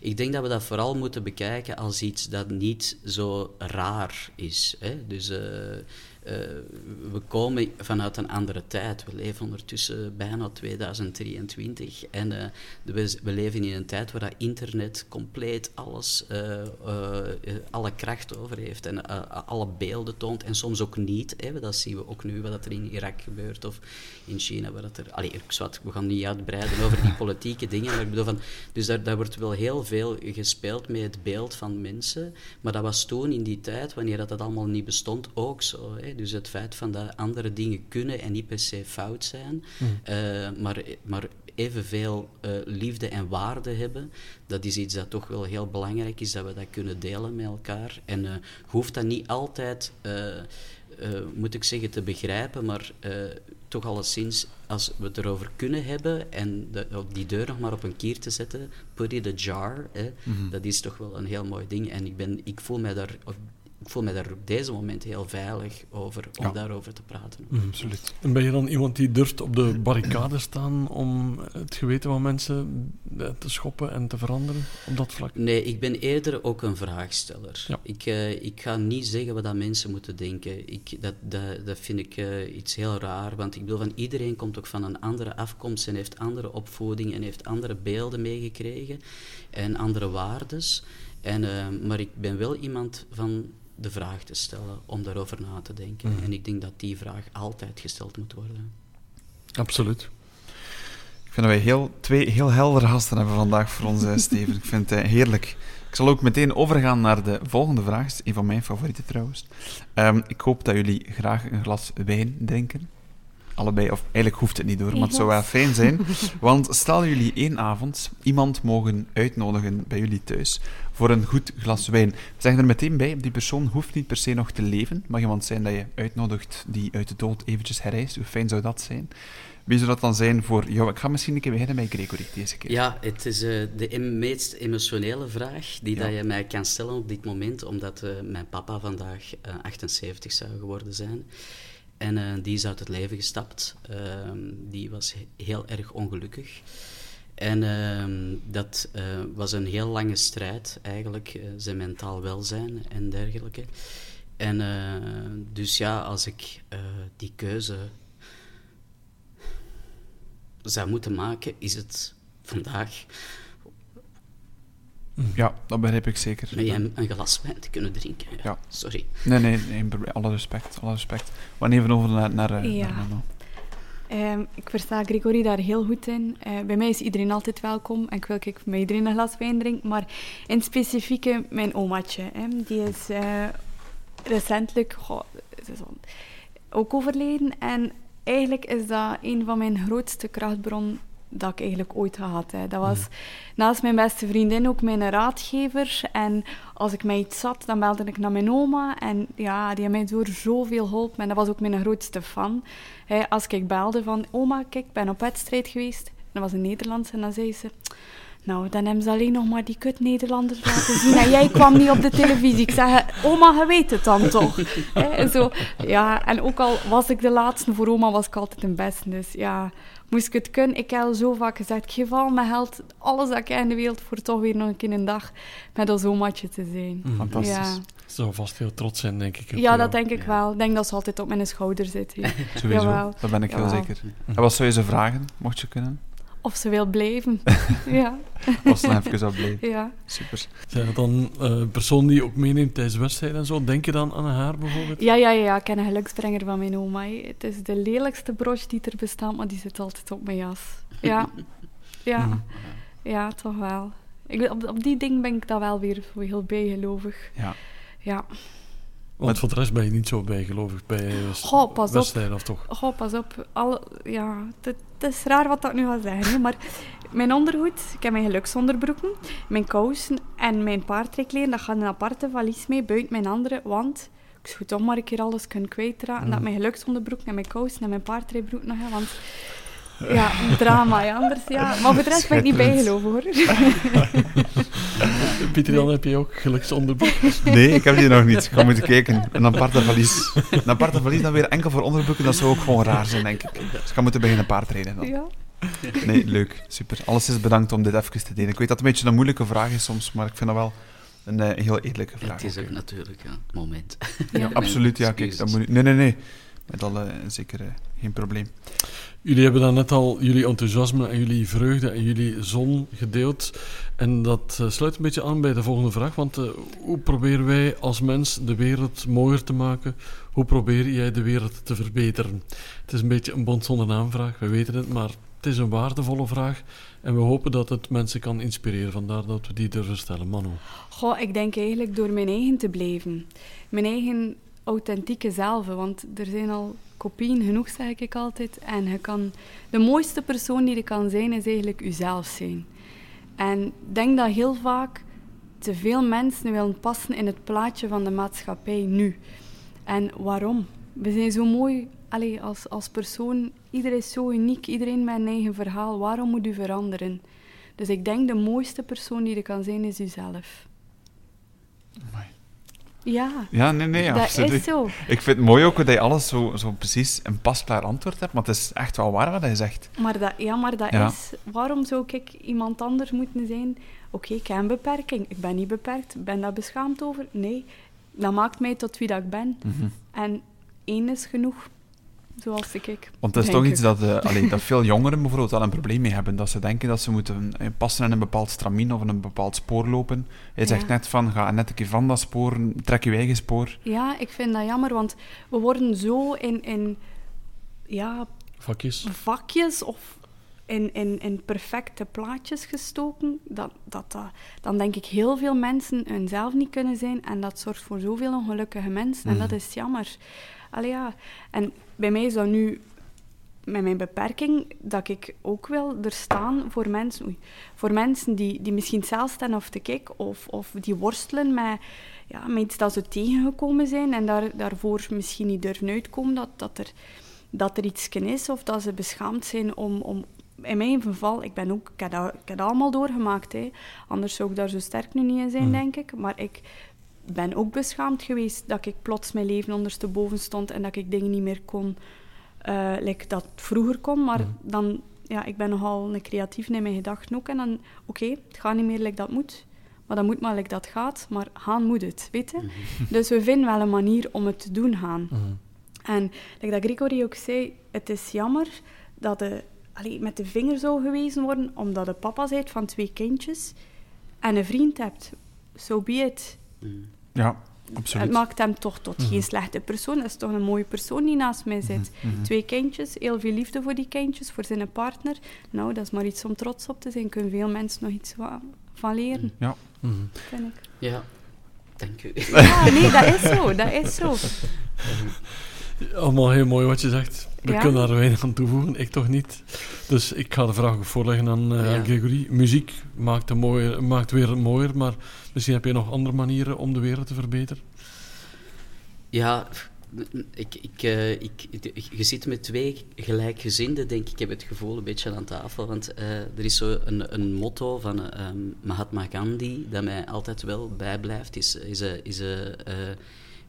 Speaker 4: ik denk dat we dat vooral moeten bekijken als iets dat niet zo raar is. Hè. Dus eh, eh, we komen vanuit een andere tijd. We leven ondertussen bijna 2023 en we, we leven in een tijd waar dat internet compleet alles, alle kracht over heeft en alle beelden toont en soms ook niet. Hè. Dat zien we ook nu, wat er in Irak gebeurt of in China. Waar dat er, allee, ik zwart, we gaan niet uitbreiden over die politieke dingen, maar ik bedoel van, dus daar, daar wordt wel heel veel gespeeld met het beeld van mensen, maar dat was toen in die tijd, wanneer dat, dat allemaal niet bestond, ook zo. Hè. Dus het feit van dat andere dingen kunnen en niet per se fout zijn, eh, maar, maar evenveel uh, liefde en waarde hebben, dat is iets dat toch wel heel belangrijk is, dat we dat kunnen delen met elkaar. En uh, hoeft dat niet altijd, uh, moet ik zeggen, te begrijpen, maar toch alleszins, als we het erover kunnen hebben en de, die deur nog maar op een kier te zetten, put it ajar, hè, mm -hmm. dat is toch wel een heel mooi ding. En ik, ben, ik voel mij daar ik voel me daar op deze moment heel veilig over om
Speaker 2: Ja.
Speaker 4: daarover te praten.
Speaker 1: Mhm.
Speaker 2: Absoluut.
Speaker 1: En ben je dan iemand die durft op de barricade staan om het geweten van mensen eh, te schoppen en te veranderen op dat vlak?
Speaker 4: Nee, ik ben eerder ook een vraagsteller.
Speaker 1: Ja.
Speaker 4: Ik, eh, ik ga niet zeggen wat dat mensen moeten denken. Ik, dat, dat, dat vind ik eh, iets heel raar, want ik bedoel, van iedereen komt ook van een andere afkomst en heeft andere opvoeding en heeft andere beelden meegekregen en andere waardes. En, maar ik ben wel iemand van de vraag te stellen, om daarover na te denken.
Speaker 1: Mhm.
Speaker 4: En ik denk dat die vraag altijd gesteld moet worden.
Speaker 1: Absoluut.
Speaker 2: Ik vind dat wij heel, twee heel heldere gasten hebben vandaag voor ons, eh, [laughs] Steven. Ik vind het eh, heerlijk. Ik zal ook meteen overgaan naar de volgende vraag. Een van mijn favorieten trouwens. Ehm, ik hoop dat jullie graag een glas wijn drinken. Allebei, of eigenlijk hoeft het niet door, maar het zou wel fijn zijn. [laughs] Want stel jullie één avond iemand mogen uitnodigen bij jullie thuis voor een goed glas wijn. Zeg er meteen bij, die persoon hoeft niet per se nog te leven. Het mag iemand zijn dat je uitnodigt die uit de dood eventjes herrijst. Hoe fijn zou dat zijn? Wie zou dat dan zijn voor jou? Ik ga misschien een keer beginnen met Gregory deze keer.
Speaker 4: Ja, het is eh, de meest emotionele vraag die
Speaker 2: Ja.
Speaker 4: dat je mij kan stellen op dit moment, omdat eh, mijn papa vandaag eh, 78 zou geworden zijn. En eh, die is uit het leven gestapt. Ehm, die was he- heel erg ongelukkig. En ehm, dat eh, was een heel lange strijd, eigenlijk, eh, zijn mentaal welzijn en dergelijke. En eh, dus ja, als ik eh, die keuze zou moeten maken, is het vandaag
Speaker 2: Ja, dat begrijp ik zeker.
Speaker 4: met hem een glas wijn te kunnen drinken. Ja,
Speaker 2: Ja.
Speaker 4: Sorry.
Speaker 2: Nee, nee, alle respect, alle respect. We gaan even over naar, naar,
Speaker 3: Ja.
Speaker 2: naar.
Speaker 3: Ehm, ik versta Gregory daar heel goed in. Eh, bij mij is iedereen altijd welkom en ik wil ik met iedereen een glas wijn drinken. Maar in specifieke mijn omaatje. Die is eh, recentelijk ook overleden. En eigenlijk is dat een van mijn grootste krachtbronnen dat ik eigenlijk ooit gehad heb. Dat was naast mijn beste vriendin ook mijn raadgever. En als ik met iets zat, dan belde ik naar mijn oma. En ja, die heeft mij door zoveel geholpen. En dat was ook mijn grootste fan. Hè, als ik belde van, oma, kijk, ik ben op wedstrijd geweest. En dat was een Nederlandse. En dan zei ze... Nou, dan hebben ze alleen nog maar die kut Nederlanders laten zien. En jij kwam niet op de televisie. Ik zeg, oma, je weet het dan toch? Hè, zo, ja, en ook al was ik de laatste, voor oma was ik altijd een beste. Dus ja, moest ik het kunnen. Ik heb al zo vaak gezegd, ik geef al mijn geld, alles dat ik heb in de wereld, voor toch weer nog een keer een dag met ons omaatje te zijn.
Speaker 1: Mhm.
Speaker 2: Fantastisch.
Speaker 3: Ja.
Speaker 1: Ze zou vast heel trots zijn, denk ik.
Speaker 3: ja,
Speaker 1: jou.
Speaker 3: dat denk ik
Speaker 4: Ja.
Speaker 3: wel. Ik denk dat ze altijd op mijn schouder zit. [laughs]
Speaker 2: Sowieso,
Speaker 3: Jawel.
Speaker 2: dat ben ik heel
Speaker 3: Jawel.
Speaker 2: zeker. En wat zou je ze vragen, mocht je kunnen?
Speaker 3: Of ze wil blijven. [laughs] ja,
Speaker 2: Als ze even zou blijven.
Speaker 3: ja.
Speaker 2: Super.
Speaker 1: Zijn dat dan eh, een persoon die je ook meeneemt tijdens wedstrijden en zo? Denk je dan aan haar bijvoorbeeld?
Speaker 3: Ja, ja, ja, ik ken een geluksbrenger van mijn oma. Het is de lelijkste broche die er bestaat, maar die zit altijd op mijn jas. Ja, [laughs] ja,
Speaker 1: Mhm.
Speaker 3: ja, toch wel. Ik, op, op die ding ben ik dan wel weer heel bijgelovig.
Speaker 2: Ja.
Speaker 3: Ja.
Speaker 1: Want voor de rest ben je niet zo bijgelovig bij eh,
Speaker 3: Goh, pas op.
Speaker 1: wedstrijden, of toch?
Speaker 3: Goh, pas op. Alle, ja, het, het is raar wat dat nu ga zeggen, hè, maar mijn ondergoed, ik heb mijn geluksonderbroeken, mijn kousen en mijn paardrijkleren, dat gaat in een aparte valies mee, buiten mijn andere, want ik zou toch maar een keer alles kunnen kwijtraken, dat mijn geluksonderbroeken en mijn kousen en mijn paardrijbroek nog want ja, een drama, ja, anders ja. Maar voor de rest ben ik niet bijgeloven, hoor. [laughs] [laughs]
Speaker 1: Pieter, dan heb je ook geluksonderbroek. [laughs]
Speaker 2: Nee, ik heb die nog niet. Ik ga moeten kijken. Een aparte valies. Een aparte valies dan weer enkel voor onderbroeken, dat zou ook gewoon raar zijn, denk ik. Dus ik ga moeten beginnen paardrijden dan.
Speaker 3: Ja.
Speaker 2: Nee, leuk. Super. Alles is bedankt om dit even te delen. Ik weet dat het een beetje een moeilijke vraag is soms, maar ik vind dat wel een eh, heel eerlijke vraag.
Speaker 4: Het is
Speaker 2: ook,
Speaker 4: natuurlijk ja, moment. [laughs]
Speaker 2: Ja, absoluut. Ja, kijk, dat moet niet- Nee, nee, nee. Met alle zeker eh, geen probleem.
Speaker 1: Jullie hebben dan net al jullie enthousiasme en jullie vreugde en jullie zon gedeeld. En dat eh, sluit een beetje aan bij de volgende vraag. Want eh, hoe proberen wij als mens de wereld mooier te maken? Hoe probeer jij de wereld te verbeteren? Het is een beetje een bond zonder naamvraag, we weten het, maar het is een waardevolle vraag. En we hopen dat het mensen kan inspireren. Vandaar dat we die durven stellen. Manu.
Speaker 3: Goh, ik denk eigenlijk door mijn eigen te blijven. Mijn eigen authentieke zelf. Want er zijn al kopieën genoeg, zeg ik altijd. En je kan, de mooiste persoon die je kan zijn, is eigenlijk jezelf zijn. En ik denk dat heel vaak te veel mensen willen passen in het plaatje van de maatschappij nu. En waarom? We zijn zo mooi allee, als, als persoon. Iedereen is zo uniek, iedereen met een eigen verhaal. Waarom moet u veranderen? Dus ik denk de mooiste persoon die je kan zijn, is jezelf.
Speaker 2: Amai.
Speaker 3: Ja,
Speaker 2: Ja, nee, nee,
Speaker 3: dat
Speaker 2: absoluut.
Speaker 3: is zo.
Speaker 2: Ik vind het mooi ook dat je alles zo, zo precies een pasklaar antwoord hebt, maar het is echt wel waar wat hij zegt.
Speaker 3: Maar dat, ja, maar dat
Speaker 2: Ja.
Speaker 3: is... Waarom zou ik iemand anders moeten zijn? Oké, ik heb een beperking. Ik ben niet beperkt. Ben daar beschaamd over? Nee. Dat maakt mij tot wie dat ik ben.
Speaker 2: Mhm.
Speaker 3: En één is genoeg. Zoals ik. ik
Speaker 2: Want het is toch iets dat, eh, allee, dat [laughs] veel jongeren bijvoorbeeld wel een probleem mee hebben. Dat ze denken dat ze moeten eh, passen in een bepaald stramien of in een bepaald spoor lopen. Hij zegt net van, ga net een keer van dat spoor, trek je eigen spoor.
Speaker 3: Ja, ik vind dat jammer, want we worden zo in, in ja,
Speaker 1: Vakjes.
Speaker 3: vakjes of in, in, in perfecte plaatjes gestoken, dat, dat, dat, dan denk ik heel veel mensen hunzelf niet kunnen zijn en dat zorgt voor zoveel ongelukkige mensen en dat is jammer. Allee, ja. En bij mij is dat nu met mijn beperking dat ik ook wil er staan voor mensen, oei, voor mensen die, die misschien zelf staan of te kijken of, of die worstelen met, ja, met iets dat ze tegengekomen zijn en daar, daarvoor misschien niet durven uitkomen dat, dat, er, dat er iets is of dat ze beschaamd zijn om... om in mijn geval, ik, ben ook, ik, heb dat, ik heb dat allemaal doorgemaakt. Hè. Anders zou ik daar zo sterk nu niet in zijn, denk ik. Maar ik ben ook beschaamd geweest dat ik plots mijn leven ondersteboven stond en dat ik dingen niet meer kon eh like dat vroeger kon. Maar dan, ja, ik ben nogal een creatief in mijn gedachten ook. En dan, oké, het gaat niet meer like dat moet. Maar dat moet maar like dat gaat. Maar gaan moet het, weet je? Dus we vinden wel een manier om het te doen gaan. En like dat Gregory ook zei, het is jammer dat de, allee, met de vinger zou gewezen worden omdat de papa bent van twee kindjes en een vriend hebt. So be it.
Speaker 2: Ja, absoluut.
Speaker 3: Het maakt hem toch tot geen slechte persoon. Het is toch een mooie persoon die naast mij zit. Twee kindjes, heel veel liefde voor die kindjes, voor zijn partner. Nou, dat is maar iets om trots op te zijn. Kunnen veel mensen nog iets van leren,
Speaker 2: Ja.
Speaker 3: vind ik.
Speaker 4: Ja, dank u.
Speaker 3: Ja, nee, dat is zo. Dat is zo. [laughs]
Speaker 1: Allemaal heel mooi wat je zegt. We
Speaker 3: Ja.
Speaker 1: kunnen daar weinig aan toevoegen, ik toch niet. Dus ik ga de vraag ook voorleggen aan eh,
Speaker 4: Ja.
Speaker 1: Gregory. Muziek maakt, mooier, maakt de wereld mooier, maar misschien heb je nog andere manieren om de wereld te verbeteren.
Speaker 4: Ja, ik, ik, eh, ik, ik- je zit met twee gelijkgezinden, denk ik. Ik heb het gevoel een beetje aan tafel. Want eh, er is zo een, een motto van eh, ehm, Mahatma Gandhi dat mij altijd wel bijblijft. Is, is, is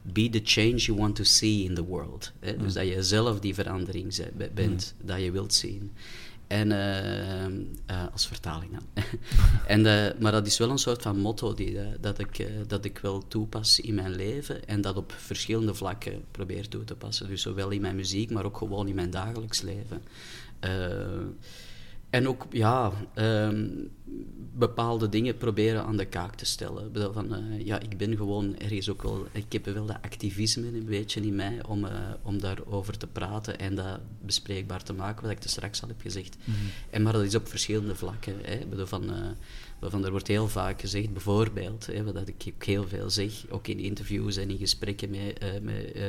Speaker 4: be the change you want to see in the world. Hè? Dus dat je zelf die verandering bent, dat je wilt zien. En, eh, eh, als vertaling dan. [laughs] en, eh, maar dat is wel een soort van motto die, dat, ik, dat ik wel toepas in mijn leven en dat op verschillende vlakken probeer toe te passen. Dus zowel in mijn muziek, maar ook gewoon in mijn dagelijks leven. En ook, ja, ehm, bepaalde dingen proberen aan de kaak te stellen. Ik bedoel van, eh, ja, ik ben gewoon ergens ook wel... Ik heb wel dat activisme een beetje in mij om, eh, om daarover te praten en dat bespreekbaar te maken, wat ik er straks al heb gezegd. En, maar dat is op verschillende vlakken. Hè. Ik bedoel van, eh, waarvan er wordt heel vaak gezegd, bijvoorbeeld, hè, wat ik heel veel zeg, ook in interviews en in gesprekken met, eh, met, eh,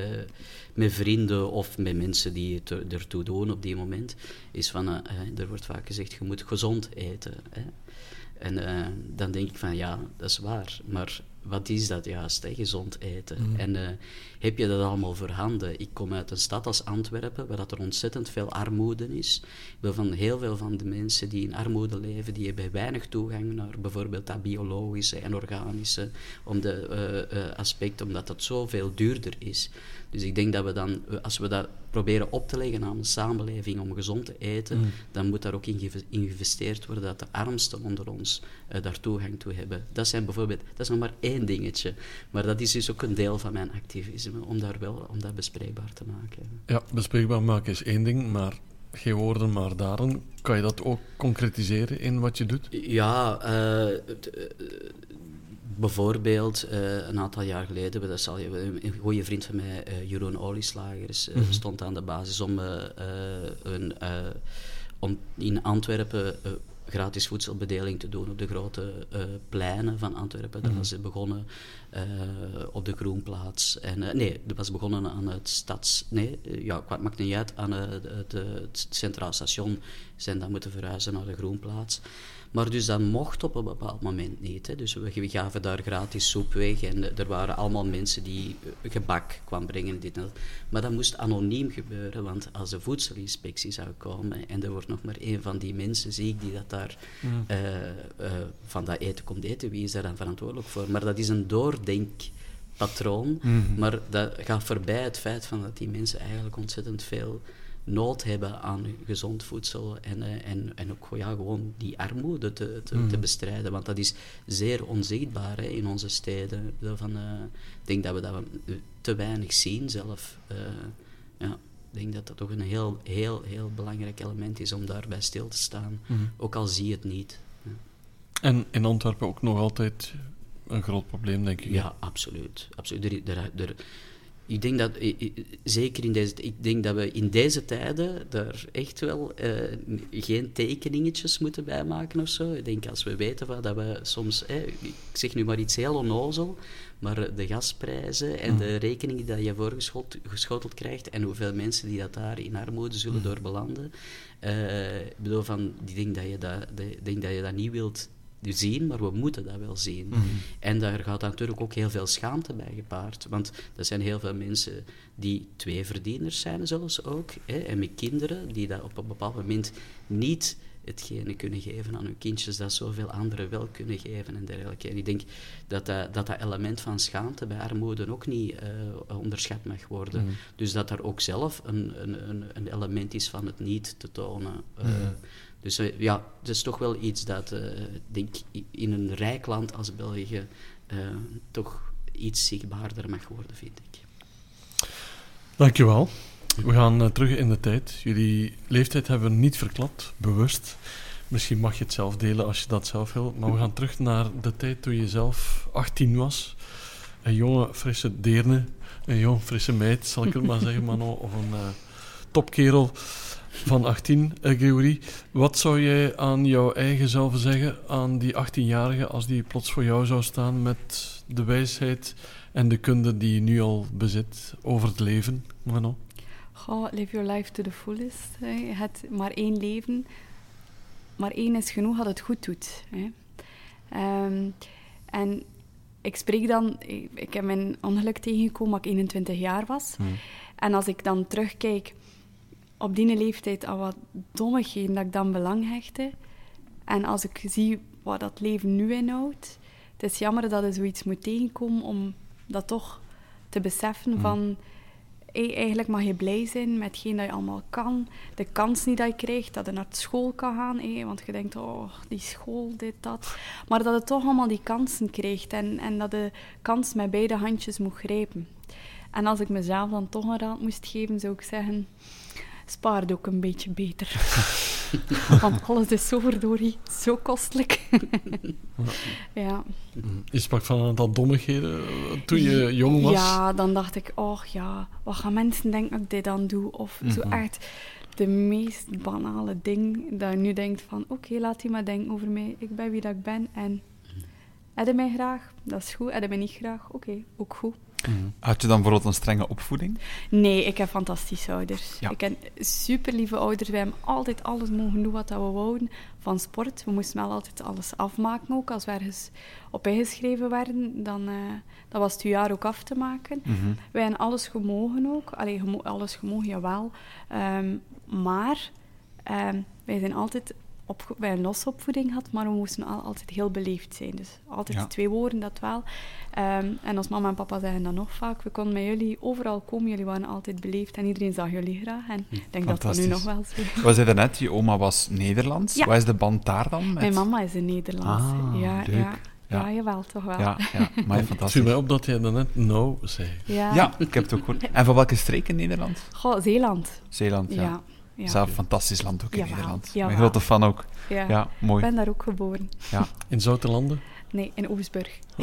Speaker 4: met vrienden of met mensen die het er- ertoe doen op die moment, is van, eh, er wordt vaak gezegd, je moet gezond eten. Hè. En dan denk ik van, ja, dat is waar, maar wat is dat juist, hè, gezond eten? En eh, heb je dat allemaal voorhanden? Ik kom uit een stad als Antwerpen, waar dat er ontzettend veel armoede is. Van heel veel van de mensen die in armoede leven, die hebben weinig toegang naar bijvoorbeeld dat biologische en organische om de, eh, eh, aspect, omdat dat zoveel duurder is. Dus ik denk dat we dan, als we dat proberen op te leggen aan de samenleving om gezond te eten, dan moet daar ook in geïnvesteerd worden dat de armsten onder ons eh, daar toegang toe hebben. Dat zijn bijvoorbeeld, dat is nog maar één dingetje, maar dat is dus ook een deel van mijn activisme, om daar wel, om dat bespreekbaar te maken.
Speaker 1: Ja, bespreekbaar maken is één ding, maar geen woorden, maar daden. Kan je dat ook concretiseren in wat je doet?
Speaker 4: Ja, eh, eh, bijvoorbeeld eh, een aantal jaar geleden, dat zal je, een goede vriend van mij, eh, Jeroen Olieslagers, eh, stond aan de basis om, een, om in Antwerpen gratis voedselbedeling te doen op de grote pleinen van Antwerpen. Dat was begonnen op de Groenplaats. En, nee, dat was begonnen aan het stads... Nee, ja, het maakt niet uit. Aan het, het Centraal Station zijn dan moeten verhuizen naar de Groenplaats. Maar dus dat mocht op een bepaald moment niet. Hè. Dus we, gaven daar gratis soep weg en eh, er waren allemaal mensen die eh, gebak kwamen brengen. Dit en dat. Maar dat moest anoniem gebeuren, want als de voedselinspectie zou komen en er wordt nog maar één van die mensen ziek die dat daar eh, eh, van dat eten komt eten, wie is daar dan verantwoordelijk voor? Maar dat is een doordenk patroon.
Speaker 1: Mhm.
Speaker 4: Maar dat gaat voorbij het feit van dat die mensen eigenlijk ontzettend veel nood hebben aan gezond voedsel en, eh, en, en ook ja, gewoon die armoede te, te, te bestrijden. Want dat is zeer onzichtbaar hè, in onze steden. Van, eh, ik denk dat we dat te weinig zien zelf. Eh, ja, ik denk dat dat toch een heel, heel, heel belangrijk element is om daarbij stil te staan. Ook al zie je het niet. Ja.
Speaker 1: En in Antwerpen ook nog altijd een groot probleem, denk ik.
Speaker 4: Ja, absoluut. absoluut. Er, er, er- ik denk dat, i- i- zeker in deze, ik denk dat we in deze tijden daar echt wel eh, geen tekeningetjes moeten bijmaken of zo. Ik denk als we weten van dat we soms, eh, ik zeg nu maar iets heel onnozel, maar eh, de gasprijzen en de rekeningen die je voorgeschoteld krijgt en hoeveel mensen die dat daar in armoede zullen door belanden. eh, ik bedoel van, ik denk dat je dat, de- denk dat je dat niet wilt zien, maar we moeten dat wel zien. En daar gaat natuurlijk ook heel veel schaamte bij gepaard. Want er zijn heel veel mensen die twee verdieners zijn, zelfs ook. Hè, en met kinderen die dat op een bepaald moment niet hetgene kunnen geven aan hun kindjes dat zoveel anderen wel kunnen geven en dergelijke. En ik denk dat dat, dat, dat element van schaamte bij armoede ook niet eh, onderschat mag worden. Dus dat er ook zelf een, een, een, element is van het niet te tonen. Eh, Dus ja, het is toch wel iets dat, eh, denk in een rijk land als België eh, toch iets zichtbaarder mag worden, vind ik.
Speaker 1: Dankjewel. We gaan eh, terug in de tijd. Jullie leeftijd hebben we niet verklapt, bewust. Misschien mag je het zelf delen als je dat zelf wil. Maar we gaan terug naar de tijd toen je zelf 18 was. Een jonge, frisse deerne. Een jong, frisse meid, zal ik het maar zeggen, Mano. Of een topkerel van 18, eh, Gregory. Wat zou jij aan jouw eigen zelf zeggen, aan die 18-jarige, als die plots voor jou zou staan met de wijsheid en de kunde die je nu al bezit over het leven, Mano?
Speaker 3: Goh, live your life to the fullest. Hè. Je hebt maar één leven. Maar één is genoeg dat het goed doet. Hè. Ehm, en ik spreek dan... Ik, ik heb mijn ongeluk tegengekomen dat ik 21 jaar was. En als ik dan terugkijk op die leeftijd aan wat dommigheden dat ik dan belang hechtte. En als ik zie wat dat leven nu inhoudt. Het is jammer dat er zoiets moet tegenkomen om dat toch te beseffen van... Hey, eigenlijk mag je blij zijn met hetgeen dat je allemaal kan. De kans niet dat je krijgt, dat je naar school kan gaan. hey, want je denkt, oh, die school, dit, dat. Maar dat je toch allemaal die kansen krijgt. En, en dat de kans met beide handjes moet grijpen. En als ik mezelf dan toch een raad moest geven, zou ik zeggen... Spaar het ook een beetje beter. [laughs] Want alles is zo verdorie, zo kostelijk. [laughs] ja.
Speaker 1: Je sprak van een aantal dommigheden eh, toen je jong was.
Speaker 3: Ja, dan dacht ik, oh ja, wat gaan mensen denken dat ik dit dan doe? Of zo
Speaker 1: Mhm.
Speaker 3: echt de meest banale ding, dat je nu denkt van, oké, laat die maar denken over mij. Ik ben wie dat ik ben en... Heb je mij graag? Dat is goed. Heb mij niet graag? Oké, ook goed.
Speaker 2: Had je dan bijvoorbeeld een strenge opvoeding?
Speaker 3: Nee, ik heb fantastische ouders.
Speaker 2: Ja.
Speaker 3: Ik heb super lieve ouders. Wij hebben altijd alles mogen doen wat we wouden. Van sport. We moesten wel altijd alles afmaken ook. Als we ergens op ingeschreven werden, dan eh, was het jaar ook af te maken. Wij hebben alles gemogen ook. Allee, gemo- alles gemogen, jawel. Ehm, maar ehm, wij zijn altijd opge- wij hebben losse opvoeding gehad, maar we moesten al, altijd heel beleefd zijn. Dus altijd
Speaker 2: Ja.
Speaker 3: twee woorden, dat wel. Ehm, en als mama en papa zeggen dat nog vaak, we konden met jullie overal komen, jullie waren altijd beleefd en iedereen zag jullie graag. En ik denk dat dat nu nog
Speaker 2: Fantastisch.
Speaker 3: wel zo is.
Speaker 2: We zeiden net, je oma was Nederlands.
Speaker 3: Ja.
Speaker 2: Wat is de band daar dan? Met...
Speaker 3: Mijn mama is een Nederlandse.
Speaker 2: Ah,
Speaker 3: ja,
Speaker 2: leuk.
Speaker 3: ja, ja.
Speaker 2: Ja.
Speaker 3: jawel, toch wel.
Speaker 2: Ja, ja, maar
Speaker 1: Het viel
Speaker 2: fantastisch.
Speaker 1: mij op dat jij daarnet nou zei.
Speaker 3: Ja.
Speaker 2: Ja, ik heb het ook gehoord. En van welke streek in Nederland?
Speaker 3: Goh, Zeeland.
Speaker 2: Zeeland, ja.
Speaker 3: Ja. ja.
Speaker 2: Zelf een fantastisch land ook in
Speaker 3: Jawel,
Speaker 2: Nederland.
Speaker 3: jawel.
Speaker 2: Mijn grote fan ook.
Speaker 3: ja.
Speaker 2: Ja,
Speaker 3: Ik
Speaker 2: mooi.
Speaker 3: ben daar ook geboren.
Speaker 2: Ja. [laughs]
Speaker 1: In Zoutelanden?
Speaker 3: Nee, in Oostburg. [laughs]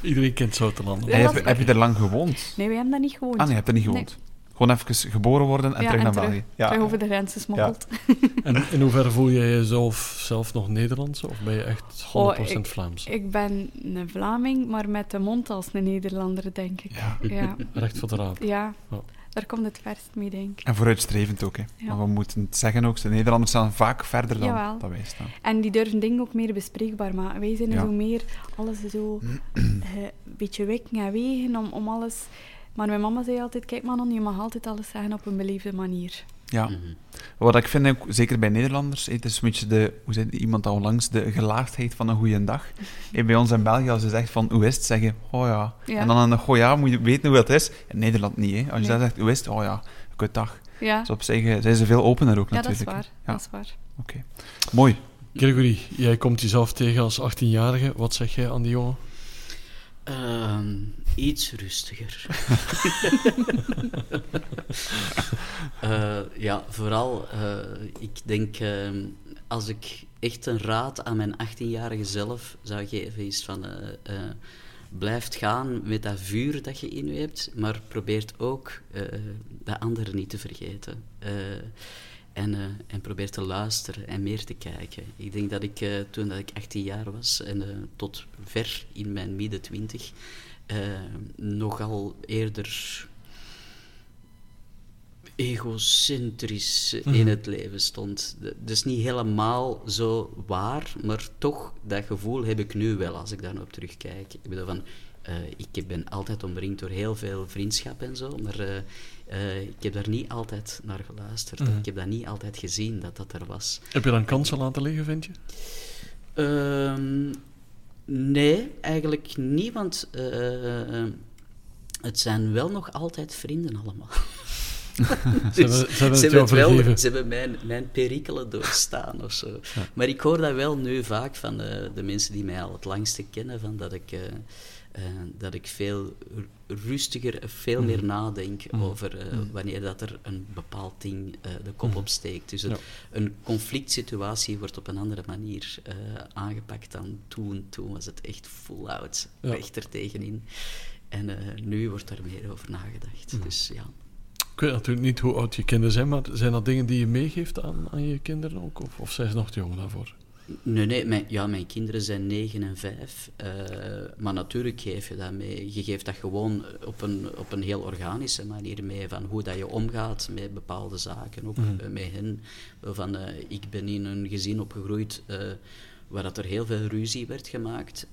Speaker 1: Iedereen kent Zoutelanden.
Speaker 3: Ja,
Speaker 2: heb,
Speaker 3: is
Speaker 2: heb je er lang gewoond?
Speaker 3: Nee, wij hebben daar niet gewoond.
Speaker 2: Ah nee, je hebt er niet gewoond. Gewoon even geboren worden en
Speaker 3: Ja,
Speaker 2: terug
Speaker 3: en
Speaker 2: naar
Speaker 3: terug-
Speaker 2: België. Ja.
Speaker 3: Terug over de grens gesmokkeld. [laughs]
Speaker 1: En in hoeverre voel jij jezelf zelf nog Nederlands? Of ben je echt 100%
Speaker 3: Goh, ik-
Speaker 1: Vlaams?
Speaker 3: Ik ben een Vlaming, maar met de mond als een Nederlander, denk ik.
Speaker 2: Ja.
Speaker 3: Ja,
Speaker 1: Recht voor de raap.
Speaker 3: ja.
Speaker 1: Ja.
Speaker 3: Daar komt het verst mee, denk ik.
Speaker 2: En vooruitstrevend ook. Hè.
Speaker 3: Ja.
Speaker 2: Maar we moeten het zeggen ook, de Nederlanders staan vaak verder dan
Speaker 3: Jawel.
Speaker 2: dat wij staan.
Speaker 3: En die durven dingen ook meer bespreekbaar maken. Wij zijn
Speaker 2: Ja.
Speaker 3: zo meer, alles zo [clears throat] eh, een beetje wikken en wegen om, om alles... Maar mijn mama zei altijd, kijk Manon, je mag altijd alles zeggen op een beleefde manier.
Speaker 2: Ja.
Speaker 4: Mhm.
Speaker 2: Wat ik vind, ook, zeker bij Nederlanders, het is een beetje de, hoe zei iemand al langs, de gelaagdheid van een goede dag. [laughs] Eh, bij ons in België, als je zegt van hoe is het, zeg je, oh ja.
Speaker 3: Ja.
Speaker 2: En dan aan de oh ja moet je weten hoe het is. In Nederland niet, hè. Als je
Speaker 3: Nee.
Speaker 2: dan zegt hoe is het, oh ja, goed dag.
Speaker 3: Ja,
Speaker 2: Dus op zich eh, zijn ze veel opener ook
Speaker 3: ja dat is
Speaker 2: natuurlijk.
Speaker 3: waar.
Speaker 2: Ja.
Speaker 3: Dat is waar.
Speaker 2: Oké. Mooi.
Speaker 1: Gregory, jij komt jezelf tegen als 18-jarige. Wat zeg jij aan die jongen?
Speaker 4: Ehm, iets rustiger. [laughs] Eh, ja, vooral, eh, ik denk, ehm, als ik echt een raad aan mijn 18-jarige zelf zou geven, is van, eh blijf gaan met dat vuur dat je in je hebt, maar probeert ook de anderen niet te vergeten. En, eh, en probeer te luisteren en meer te kijken. Ik denk dat ik eh, toen dat ik 18 jaar was en eh, tot ver in mijn midden 20 eh, nogal eerder egocentrisch in het leven stond. D- Dat is niet helemaal zo waar, maar toch, dat gevoel heb ik nu wel als ik daar op terugkijk. Ik bedoel van, ik ben altijd omringd door heel veel vriendschap en zo, maar eh, ik heb daar niet altijd naar geluisterd.
Speaker 1: Mhm.
Speaker 4: Ik heb dat niet altijd gezien dat dat er was.
Speaker 1: Heb je dan kansen laten liggen, vind je?
Speaker 4: Ehm, nee, eigenlijk niet, want eh, eh, het zijn wel nog altijd vrienden allemaal. [laughs]
Speaker 1: Ze hebben, ze hebben het
Speaker 4: hebben
Speaker 1: jou
Speaker 4: het wel,
Speaker 1: vergeven.
Speaker 4: ze hebben mijn, mijn perikelen doorstaan of zo. Maar ik hoor dat wel nu vaak van de, de mensen die mij al het langste kennen, van dat ik, eh, dat ik veel ru- rustiger, veel
Speaker 1: Mhm.
Speaker 4: meer nadenk over eh, wanneer dat er een bepaald ding eh, de kop opsteekt. Dus een,
Speaker 1: Ja.
Speaker 4: een conflict situatie wordt op een andere manier aangepakt dan toen. Toen was het echt full out,
Speaker 1: Ja.
Speaker 4: echt er tegenin. En nu wordt er meer over nagedacht. Dus ja.
Speaker 1: Ik weet natuurlijk niet hoe oud je kinderen zijn, maar zijn dat dingen die je meegeeft aan, aan je kinderen ook? Of, of zijn ze nog te jong daarvoor?
Speaker 4: Nee, nee mijn, ja, mijn kinderen zijn 9 en 5. eh, maar natuurlijk geef je dat mee. Je geeft dat gewoon op een, op een heel organische manier mee. Van hoe dat je omgaat met bepaalde zaken. Ook
Speaker 1: Mhm.
Speaker 4: eh, met hen. Van, eh, ik ben in een gezin opgegroeid waar dat er heel veel ruzie werd gemaakt.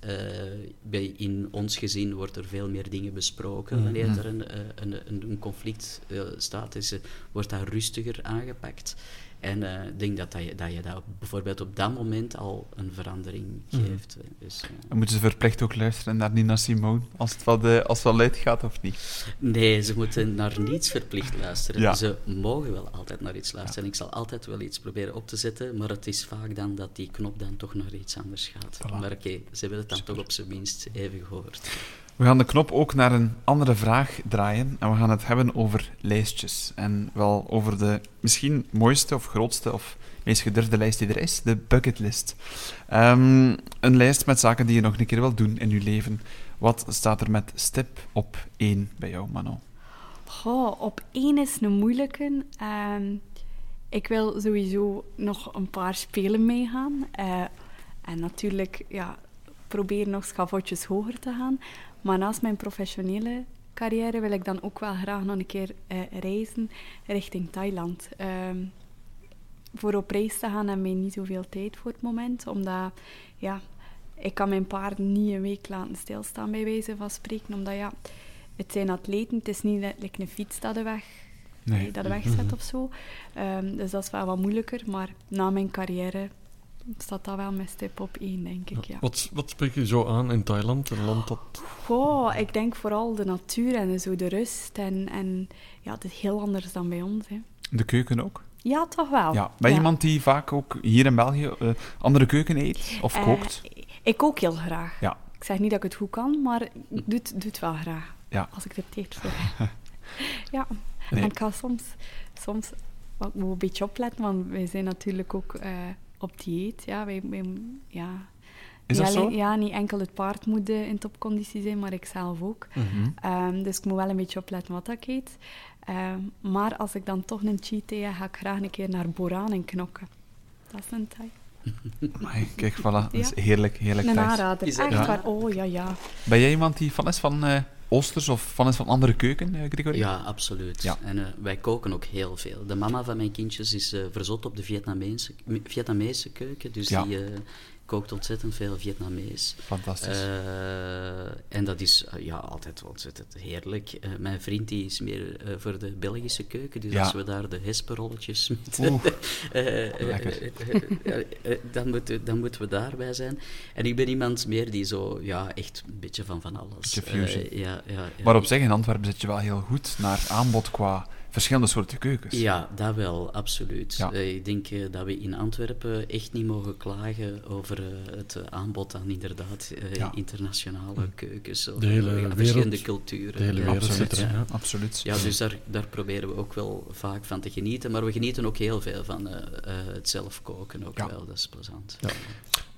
Speaker 4: Bij, in ons gezin wordt er veel meer dingen besproken.
Speaker 1: Mhm.
Speaker 4: Wanneer er een, een, een, conflict staat, is, wordt dat rustiger aangepakt. En eh, ik denk dat, dat, je, dat je dat bijvoorbeeld op dat moment al een verandering
Speaker 1: Mhm.
Speaker 4: geeft. Dus, eh,
Speaker 2: moeten ze verplicht ook luisteren naar Nina Simone, als het wat, eh, als het luid gaat of niet.
Speaker 4: nee, ze moeten naar niets verplicht luisteren.
Speaker 2: Ja.
Speaker 4: Ze mogen wel altijd naar iets luisteren. Ik zal altijd wel iets proberen op te zetten, maar het is vaak dan dat die knop dan toch naar iets anders gaat.
Speaker 2: Voilà.
Speaker 4: Maar oké, ze hebben het dan toch op zijn minst even gehoord.
Speaker 2: We gaan de knop ook naar een andere vraag draaien en we gaan het hebben over lijstjes. En wel over de misschien mooiste of grootste of meest gedurfde lijst die er is, de bucketlist. Ehm, een lijst met zaken die je nog een keer wilt doen in je leven. Wat staat er met stip op één bij jou, Manon?
Speaker 3: Op één is een moeilijke. Ehm, ik wil sowieso nog een paar spelen meegaan. Eh, en natuurlijk, ja, proberen nog schavotjes hoger te gaan. Maar naast mijn professionele carrière wil ik dan ook wel graag nog een keer eh, reizen richting Thailand. Ehm, voor op reis te gaan heb ik niet zoveel tijd voor het moment. Omdat, ja, ik kan mijn paard niet een week laten stilstaan, bij wijze van spreken. Omdat, ja, het zijn atleten, het is niet letterlijk een fiets dat de weg,
Speaker 2: Nee.
Speaker 3: dat de weg zet of zo. Ehm, dus dat is wel wat moeilijker. Maar na mijn carrière staat dat wel met stip op één, denk ik, ja.
Speaker 1: Wat, wat spreek je zo aan in Thailand, een land dat...
Speaker 3: Goh, ik denk vooral de natuur en zo de rust. En, en ja, het is heel anders dan bij ons. Hè.
Speaker 2: De keuken ook?
Speaker 3: Ja, toch wel.
Speaker 2: Ja. Ben je iemand die vaak ook hier in België eh, andere keuken eet of
Speaker 3: Eh,
Speaker 2: kookt?
Speaker 3: ik kook heel graag.
Speaker 2: Ja.
Speaker 3: Ik zeg niet dat ik het goed kan, maar ik doe het, doe het wel graag.
Speaker 2: Ja.
Speaker 3: Als ik er tijd voor heb. [laughs] ja.
Speaker 2: Nee.
Speaker 3: En ik ga soms, soms ik moet een beetje opletten, want wij zijn natuurlijk ook eh, op dieet. Ja, wij, wij, ja.
Speaker 2: Is
Speaker 3: niet
Speaker 2: dat
Speaker 3: alleen-
Speaker 2: zo?
Speaker 3: Ja, niet enkel het paard moet in topconditie zijn, maar ik zelf ook.
Speaker 2: Mhm.
Speaker 3: Ehm, dus ik moet wel een beetje opletten wat ik eet. Ehm, maar als ik dan toch een cheat day heb, ga ik graag een keer naar Boran en knokken. Dat is een Thai. [laughs]
Speaker 2: Amai, Kijk, voilà. Dat is heerlijk, heerlijk
Speaker 3: Een
Speaker 2: thuis.
Speaker 3: aanrader. Echt
Speaker 2: Ja.
Speaker 3: waar. Oh, ja, ja.
Speaker 2: Ben jij iemand die fan is van eh, Oosters of is van andere keuken, eh, Gregory?
Speaker 4: Ja, absoluut.
Speaker 2: Ja.
Speaker 4: En eh, wij koken ook heel veel. De mama van mijn kindjes is eh, verzot op de Vietnamese, Vietnamese keuken. Dus
Speaker 2: Ja.
Speaker 4: die kookt ontzettend veel Vietnamees.
Speaker 2: Fantastisch.
Speaker 4: Uh, en dat is uh, ja, altijd ontzettend heerlijk. Uh, mijn vriend die is meer voor de Belgische keuken, dus
Speaker 2: Ja.
Speaker 4: als we daar de hesperolletjes [laughs] eh, eh, dan, moeten, dan moeten we daarbij zijn. En ik ben iemand meer die zo, ja, echt een beetje van van alles.
Speaker 2: Beetje fusion.
Speaker 4: Eh, ja, ja, ja.
Speaker 2: Maar op zich, in Antwerpen zit je wel heel goed naar aanbod qua verschillende soorten keukens.
Speaker 4: Ja, dat wel, absoluut.
Speaker 2: Ja.
Speaker 4: Eh, ik denk eh, dat we in Antwerpen echt niet mogen klagen over eh, het aanbod aan inderdaad eh,
Speaker 2: Ja.
Speaker 4: internationale keukens. Of,
Speaker 1: De hele wereld-
Speaker 4: verschillende culturen.
Speaker 1: de hele
Speaker 4: Ja,
Speaker 1: wereld
Speaker 2: Absoluut.
Speaker 1: zit erin, ja.
Speaker 2: Absoluut.
Speaker 4: Ja, dus daar, daar proberen we ook wel vaak van te genieten. Maar we genieten ook heel veel van eh, eh, het zelf koken ook
Speaker 2: Ja.
Speaker 4: wel. Dat is plezant.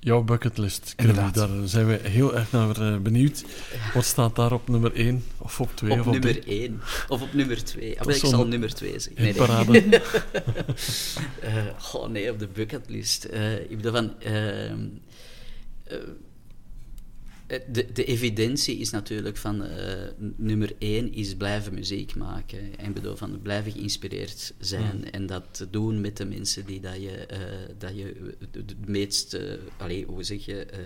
Speaker 1: Ja. Jouw bucketlist, daar zijn we heel erg naar eh, benieuwd. Wat staat daar op nummer 1 of op 2
Speaker 4: Op
Speaker 1: of op
Speaker 4: nummer
Speaker 1: drie?
Speaker 4: 1 of op nummer 2.
Speaker 1: Dat
Speaker 4: ik zal nummer 2 zeggen.
Speaker 1: In
Speaker 4: Nee, nee.
Speaker 1: parade. [laughs] [laughs]
Speaker 4: Eh, oh nee, op de bucketlist. Eh, ik bedoel van... ehm, eh, de, de evidentie is natuurlijk van eh, nummer één is blijven muziek maken. En ik bedoel van blijven geïnspireerd zijn
Speaker 1: Mm.
Speaker 4: en dat doen met de mensen die dat je, eh, dat je het meest, eh, allee, hoe zeg je, eh,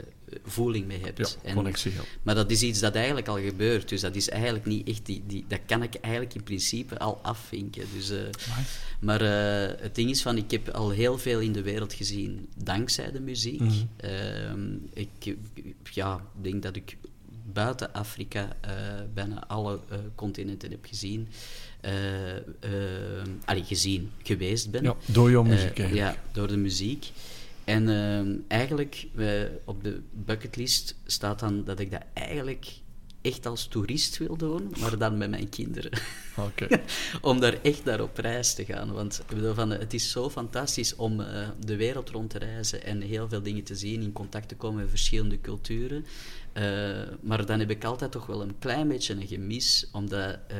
Speaker 4: voeling mee hebt.
Speaker 1: Ja, connectie. Ja.
Speaker 4: maar dat is iets dat eigenlijk al gebeurt. Dus dat is eigenlijk niet echt die, die, dat kan ik eigenlijk in principe al afvinken. Dus, eh, maar eh, het ding is van, ik heb al heel veel in de wereld gezien dankzij de muziek.
Speaker 1: Mhm.
Speaker 4: Ehm, ik ja, denk dat ik buiten Afrika eh, bijna alle continenten heb gezien. Eh, eh, allee, gezien, geweest ben.
Speaker 1: ja, door jouw muziek eigenlijk.
Speaker 4: ja, door de muziek. En ehm, eigenlijk, op de bucketlist staat dan dat ik dat eigenlijk echt als toerist wil doen, maar dan met mijn kinderen. [laughs]
Speaker 1: Oké. [laughs]
Speaker 4: om daar echt naar op reis te gaan. Want ik bedoel, van, het is zo fantastisch om eh, de wereld rond te reizen en heel veel dingen te zien, in contact te komen met verschillende culturen. Eh, maar dan heb ik altijd toch wel een klein beetje een gemis, omdat eh,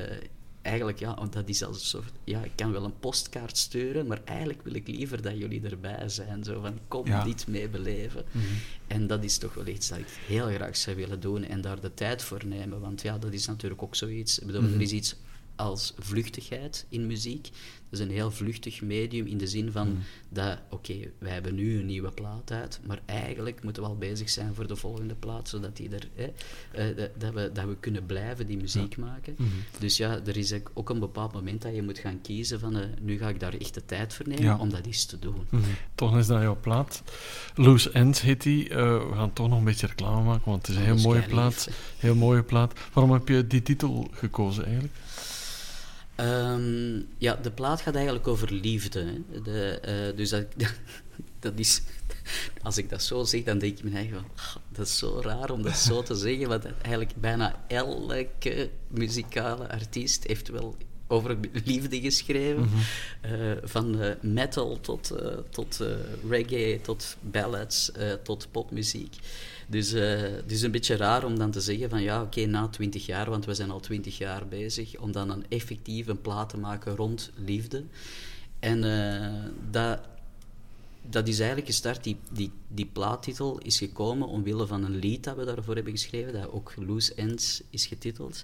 Speaker 4: eigenlijk, ja, want dat is als een soort, ja, ik kan wel een postkaart sturen, maar eigenlijk wil ik liever dat jullie erbij zijn. Zo van, kom
Speaker 2: Ja.
Speaker 4: dit mee beleven. En dat is toch wel iets dat ik heel graag zou willen doen en daar de tijd voor nemen. Want ja, dat is natuurlijk ook zoiets. Ik bedoel, er is iets als vluchtigheid in muziek. Is een heel vluchtig medium in de zin van dat, oké, wij hebben nu een nieuwe plaat uit, maar eigenlijk moeten we al bezig zijn voor de volgende plaat, zodat die er, hè, eh, dat- we, dat we kunnen blijven die muziek maken. Dus ja, er is ook- een bepaald moment dat je moet gaan kiezen van, eh, nu ga ik daar echt de tijd voor nemen
Speaker 2: Ja.
Speaker 4: om dat eens te doen.
Speaker 1: Mhm. Toch is dat jouw plaat. Loose Ends heet die. Eh, we gaan toch nog een beetje reclame maken, want het is een heel mooie plaat. Heel mooie plaat. Waarom heb je die titel gekozen eigenlijk?
Speaker 4: Ehm, ja, de plaat gaat eigenlijk over liefde. De, eh, dus dat, [laughs] dat is... Als ik dat zo zeg, dan denk ik me eigen van... "Ah, Dat is zo raar om dat zo te zeggen, want eigenlijk bijna elke muzikale artiest heeft wel over liefde geschreven. Eh, van eh, metal tot, eh, tot reggae, tot ballads, tot popmuziek. Dus het is een beetje raar om dan te zeggen van ja, oké, na twintig jaar, want we zijn al twintig jaar bezig, om dan een effectief een plaat te maken rond liefde. En dat, dat is eigenlijk gestart, die, die, die plaattitel is gekomen omwille van een lied dat we daarvoor hebben geschreven, dat ook Loose Ends is getiteld.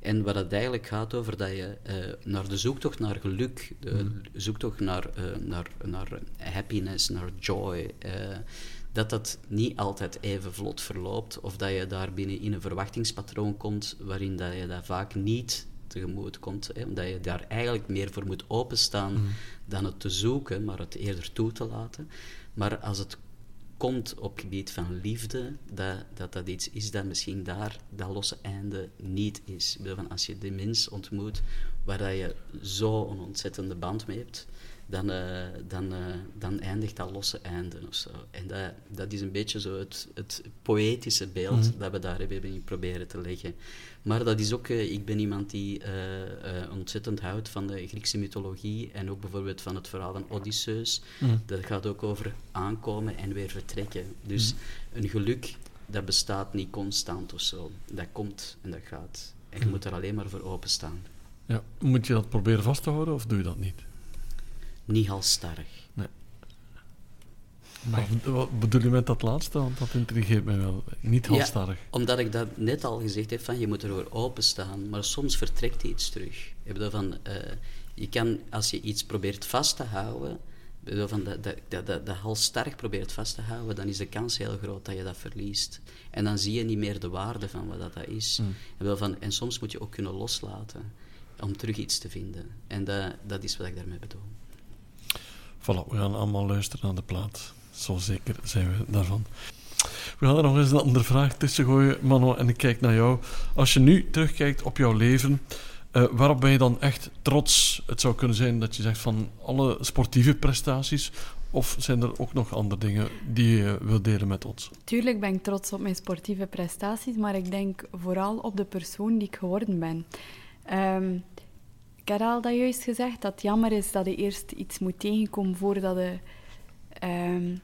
Speaker 4: En waar het eigenlijk gaat over dat je eh, naar de zoektocht naar geluk, de zoektocht naar, eh, naar, naar happiness, naar joy, eh, dat dat niet altijd even vlot verloopt, of dat je daar binnen in een verwachtingspatroon komt waarin dat je dat vaak niet tegemoet komt, hè, omdat je daar eigenlijk meer voor moet openstaan dan het te zoeken, maar het eerder toe te laten. Maar als het komt op gebied van liefde, dat, dat dat iets is dat misschien daar dat losse einde niet is. Ik bedoel, van als je de mens ontmoet waar dat je zo een ontzettende band mee hebt, dan, eh, dan, eh, dan eindigt dat losse einde of zo. En dat, dat is een beetje zo het, het poëtische beeld dat we daar hebben proberen te leggen. Maar dat is ook, eh, ik ben iemand die eh, eh, ontzettend houdt van de Griekse mythologie en ook bijvoorbeeld van het verhaal van Odysseus. Dat gaat ook over aankomen en weer vertrekken. Dus een geluk, dat bestaat niet constant of zo. Dat komt en dat gaat. En je moet er alleen maar voor openstaan.
Speaker 1: Ja. Moet je dat proberen vast te houden of doe je dat niet?
Speaker 4: Niet halstarrig.
Speaker 1: Wat, wat bedoel je met dat laatste? Want dat intrigeert mij wel. Niet
Speaker 4: Ja.
Speaker 1: halstarrig.
Speaker 4: Omdat ik dat net al gezegd heb, van je moet ervoor openstaan, maar soms vertrekt iets terug. Ik bedoel van, eh, je kan, als je iets probeert vast te houden, Van dat, dat, dat, dat, halstarrig probeert vast te houden, dan is de kans heel groot dat je dat verliest. En dan zie je niet meer de waarde van wat dat, dat is.
Speaker 1: Mm.
Speaker 4: En, wel van, en soms moet je ook kunnen loslaten om terug iets te vinden. En dat, dat is wat ik daarmee bedoel.
Speaker 1: Voilà, we gaan allemaal luisteren naar de plaat. Zo zeker zijn we daarvan. We gaan er nog eens een andere vraag tussen gooien, Mano, en ik kijk naar jou. Als je nu terugkijkt op jouw leven, uh, waarop ben je dan echt trots? Het zou kunnen zijn dat je zegt van alle sportieve prestaties, of zijn er ook nog andere dingen die je wilt delen met ons?
Speaker 3: Tuurlijk ben ik trots op mijn sportieve prestaties, maar ik denk vooral op de persoon die ik geworden ben. Um, ik had al dat juist gezegd, dat het jammer is dat je eerst iets moet tegenkomen voordat je um,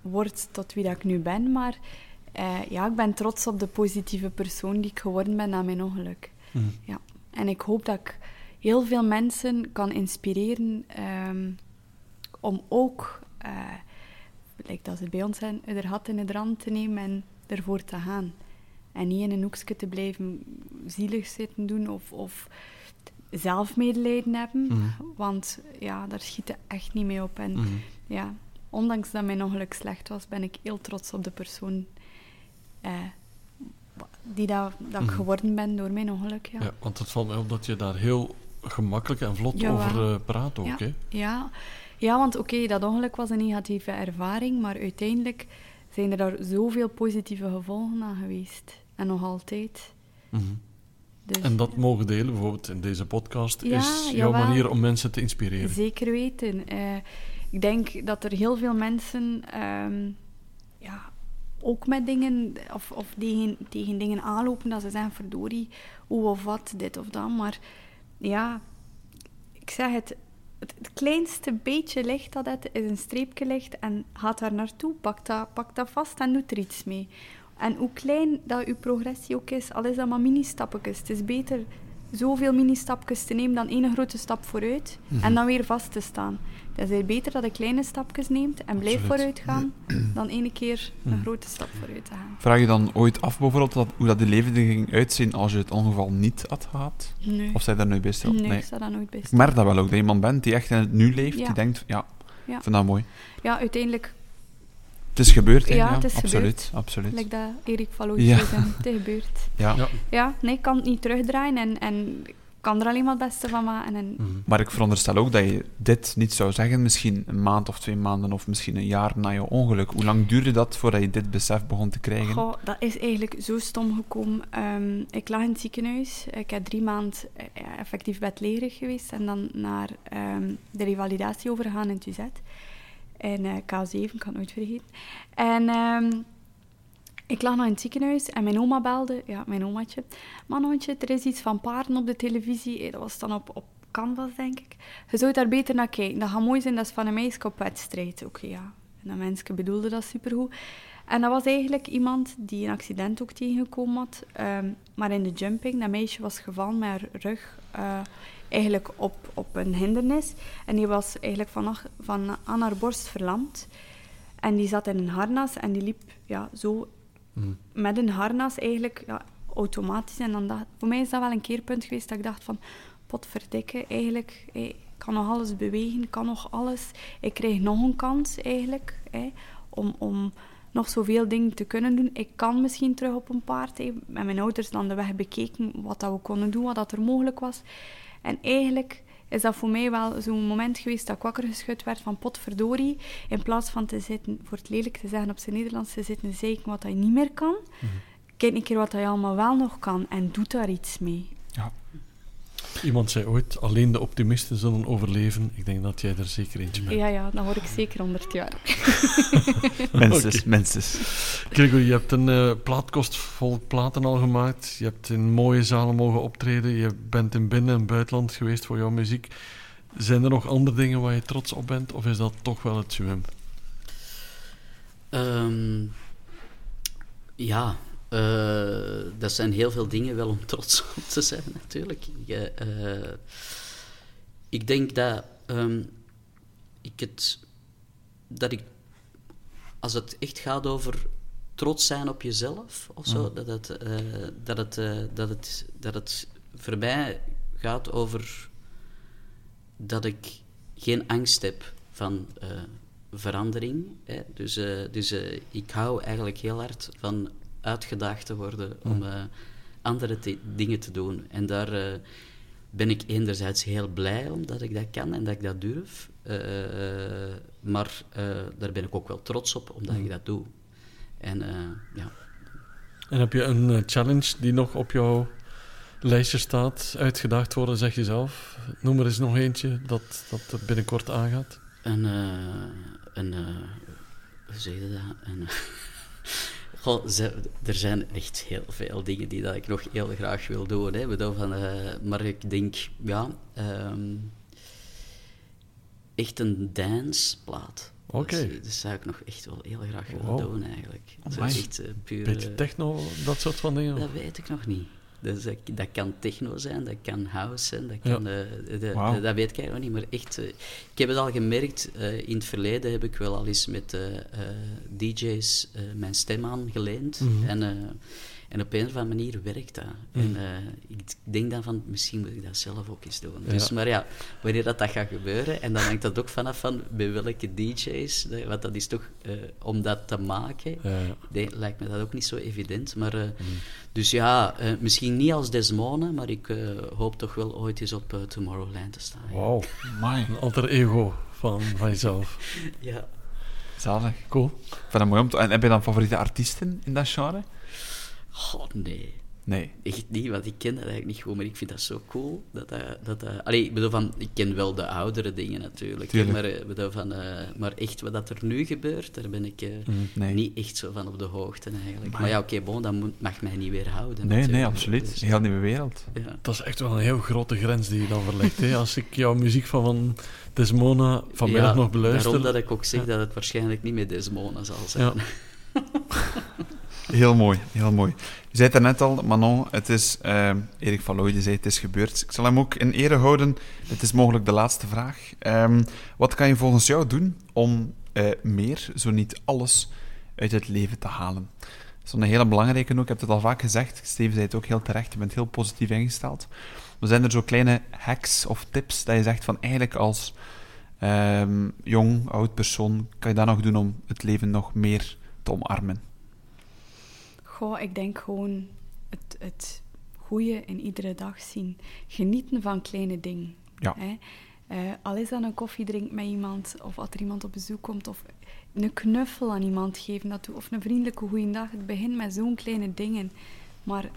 Speaker 3: wordt tot wie dat ik nu ben. Maar uh, ja, ik ben trots op de positieve persoon die ik geworden ben na mijn ongeluk.
Speaker 1: Mm.
Speaker 3: Ja. En ik hoop dat ik heel veel mensen kan inspireren um, om ook, uh, lijkt dat ze bij ons zijn, er had in de rand te nemen en ervoor te gaan. En niet in een hoekje te blijven zielig zitten doen of, of zelf medelijden hebben.
Speaker 1: Mm.
Speaker 3: Want ja, daar schiet het echt niet mee op. En
Speaker 1: Mm.
Speaker 3: ja, ondanks dat mijn ongeluk slecht was, ben ik heel trots op de persoon eh, die dat, dat ik
Speaker 1: Mhm.
Speaker 3: geworden ben door mijn ongeluk. Ja,
Speaker 1: Ja, want het valt mij op dat je daar heel gemakkelijk en vlot over eh, praat ook.
Speaker 3: Ja.
Speaker 1: Hè?
Speaker 3: ja. ja want oké, dat ongeluk was een negatieve ervaring, maar uiteindelijk zijn er daar zoveel positieve gevolgen aan geweest. En nog altijd.
Speaker 1: Mhm.
Speaker 3: Dus,
Speaker 1: En dat mogen delen, bijvoorbeeld in deze podcast, is jouw
Speaker 3: jawel.
Speaker 1: manier om mensen te inspireren.
Speaker 3: Zeker weten. Eh, ik denk dat er heel veel mensen ehm, ja, ook met dingen of, of tegen, tegen dingen aanlopen dat ze zeggen: verdorie, hoe of wat, dit of dat. Maar ja, ik zeg het. Het, het kleinste beetje licht dat het is een streepje licht en gaat daar naartoe, pak dat, pak dat vast en doet er iets mee. En hoe klein dat uw progressie ook is, al is dat maar mini-stappetjes. Het is beter zoveel mini-stapjes te nemen dan één grote stap vooruit en dan weer vast te staan. Het is beter dat je kleine stapjes neemt en blijft vooruit gaan, [clears throat] dan ene keer een
Speaker 1: Mhm.
Speaker 3: grote stap vooruit te gaan.
Speaker 2: Vraag je dan ooit af bijvoorbeeld dat, hoe dat de leven er ging uitzien als je het ongeval niet had gehad?
Speaker 3: Nee,
Speaker 2: Of zij daar nooit bij stil?
Speaker 3: nee, ik sta daar nooit bij
Speaker 2: Ik
Speaker 3: stil.
Speaker 2: merk dat wel ook, dat je iemand bent die echt in het nu leeft,
Speaker 3: Ja.
Speaker 2: die denkt, ja,
Speaker 3: Ja.
Speaker 2: ik vind dat mooi.
Speaker 3: Ja, uiteindelijk,
Speaker 2: Het is gebeurd, hè?
Speaker 3: Ja, het is
Speaker 2: absoluut,
Speaker 3: gebeurd.
Speaker 2: absoluut.
Speaker 3: like dat Erik Falloy
Speaker 2: Ja.
Speaker 3: zeggen, het is gebeurd.
Speaker 2: Ja.
Speaker 1: Ja.
Speaker 3: Ja, nee, ik kan het niet terugdraaien en, en ik kan er alleen maar het beste van maken. En,
Speaker 1: Mhm.
Speaker 2: Maar ik veronderstel ook dat je dit niet zou zeggen, misschien een maand of twee maanden of misschien een jaar na je ongeluk. Hoe lang duurde dat voordat je dit besef begon te krijgen?
Speaker 3: Goh, dat is eigenlijk zo stom gekomen. Ehm, ik lag in het ziekenhuis. Ik heb drie maanden eh, ja, effectief bedlegerig geweest. En dan naar ehm, de revalidatie overgegaan in het UZ. En eh, K7, ik kan het nooit vergeten. En ehm, ik lag nog in het ziekenhuis en mijn oma belde. Ja, mijn omaatje. Manoontje, er is iets van paarden op de televisie. Dat was dan op, op Canvas, denk ik. Je zou daar beter naar kijken. Dat gaat mooi zijn, dat is van een meisje op wedstrijd. Oké, ja. En dat mensje bedoelde dat supergoed. En dat was eigenlijk iemand die een accident ook tegengekomen had. ehm, maar in de jumping, dat meisje was gevallen met haar rug eh, eigenlijk op, op een hindernis. En die was eigenlijk van, van aan haar borst verlamd. En die zat in een harnas en die liep ja, zo Met een harnas eigenlijk ja, automatisch. En dan voor mij is dat wel een keerpunt geweest dat ik dacht van... Potverdikke, eigenlijk... ik kan nog alles bewegen, kan nog alles. Ik krijg nog een kans eigenlijk om, om nog zoveel dingen te kunnen doen. Ik kan misschien terug op een paard. Met mijn ouders dan de weg bekeken wat dat we konden doen, wat dat er mogelijk was. En eigenlijk is dat voor mij wel zo'n moment geweest dat ik wakker geschud werd van potverdorie. In plaats van te zitten, voor het lelijk te zeggen op zijn Nederlands, te zitten zeiken wat hij niet meer kan. Kijk een keer wat hij allemaal wel nog kan en doet daar iets mee.
Speaker 1: Iemand zei ooit, alleen de optimisten zullen overleven. Ik denk dat jij er zeker eentje bent.
Speaker 3: Ja, ja, dan hoor ik zeker 100 jaar. [laughs] [laughs]
Speaker 2: Minstens,
Speaker 1: Oké.
Speaker 2: minstens.
Speaker 1: Gregor, je hebt een eh plaatkast vol platen al gemaakt. Je hebt in mooie zalen mogen optreden. Je bent in binnen- en buitenland geweest voor jouw muziek. Zijn er nog andere dingen waar je trots op bent? Of is dat toch wel het zwem?
Speaker 4: Ehm, ja, eh, dat zijn heel veel dingen wel om [laughs] trots op te zijn, natuurlijk. Je, eh, ik denk dat ehm, ik het, dat ik, als het echt gaat over trots zijn op jezelf of zo, dat, het, eh, dat, het, dat, het, dat het voor mij gaat over dat ik geen angst heb van verandering. Hè. Dus, dus ik hou eigenlijk heel hard van uitgedaagd te worden om andere dingen te doen. En daar ben ik enerzijds heel blij omdat ik dat kan en dat ik dat durf. maar daar ben ik ook wel trots op omdat ik dat doe. En ja...
Speaker 1: En heb je een challenge die nog op jouw lijstje staat, uitgedaagd worden, zeg je zelf. Noem er eens nog eentje dat, dat binnenkort aangaat.
Speaker 4: Een, een hoe zeg je dat? Een, [laughs] Goh, er zijn echt heel veel dingen die dat ik nog heel graag wil doen. Hè. Van, uh, maar ik denk, ja, um, echt een danceplaat.
Speaker 1: Oké.
Speaker 4: Dat, zou ik nog echt wel heel graag willen doen, eigenlijk.
Speaker 1: Echt, puur, Beetje techno, dat soort van dingen?
Speaker 4: Dat weet ik nog niet. Dus dat, dat, kan techno zijn, dat kan house zijn, dat, kan, ja. uh, dat weet ik nog niet. Maar echt, uh, ik heb het al gemerkt, uh, in het verleden heb ik wel al eens met DJ's mijn stem aangeleend. Mm -hmm. En en op een of andere manier werkt dat. Mm. En uh, ik denk dan van, misschien moet ik dat zelf ook eens doen. Dus, maar ja, wanneer dat, dat gaat gebeuren, en dan hangt dat ook vanaf van bij welke DJ's, want dat is toch, uh, om dat te maken, ja. lijkt me dat ook niet zo evident. Maar, uh, mm. Dus ja, misschien niet als Desmone, maar ik hoop toch wel ooit eens op Tomorrowland te staan.
Speaker 1: Wauw, een alter ego van, van jezelf. [laughs]
Speaker 4: ja.
Speaker 2: Zalig.
Speaker 1: Cool.
Speaker 2: Van een mooi om te... En heb je dan favoriete artiesten in dat genre?
Speaker 4: Oh, nee.
Speaker 2: Nee.
Speaker 4: Echt niet, want ik ken dat eigenlijk niet goed, maar ik vind dat zo cool. Dat, dat, dat, allee, ik bedoel van, ik ken wel de oudere dingen natuurlijk, maar, eh, bedoel van, uh, maar echt wat dat er nu gebeurt, daar ben ik uh, mm, niet echt zo van op de hoogte eigenlijk. Maar, maar ja, oké, okay, bon, dat moet, mag mij niet weerhouden.
Speaker 2: Nee, nee, absoluut. Dus, Heel nieuwe wereld.
Speaker 4: Ja.
Speaker 1: Dat is echt wel een heel grote grens die je dan verlegt. hè? Als ik jouw muziek van, van Desmona vanmiddag ja, nog beluister...
Speaker 4: daarom dat ik ook zeg dat het waarschijnlijk niet meer Desmona zal zijn. [laughs]
Speaker 2: Heel mooi, heel mooi. Je zei het net al, Manon, het is, uh, Erik van Looy, zei het is gebeurd. Ik zal hem ook in ere houden. Het is mogelijk de laatste vraag. Um, wat kan je volgens jou doen om uh, meer, zo niet alles, uit het leven te halen? Dat is een hele belangrijke ook. Ik heb het al vaak gezegd. Steven zei het ook heel terecht. Je bent heel positief ingesteld. Maar zijn er zo kleine hacks of tips dat je zegt van eigenlijk als um, jong, oud persoon, kan je dat nog doen om het leven nog meer te omarmen?
Speaker 3: Goh, ik denk gewoon het, het goede in iedere dag zien. Genieten van kleine dingen.
Speaker 2: Ja.
Speaker 3: Hè? Uh, al is dat een koffie drinken met iemand, of als er iemand op bezoek komt, of een knuffel aan iemand geven, dat, of een vriendelijke goeiedag. Het begint met zo'n kleine dingen. Maar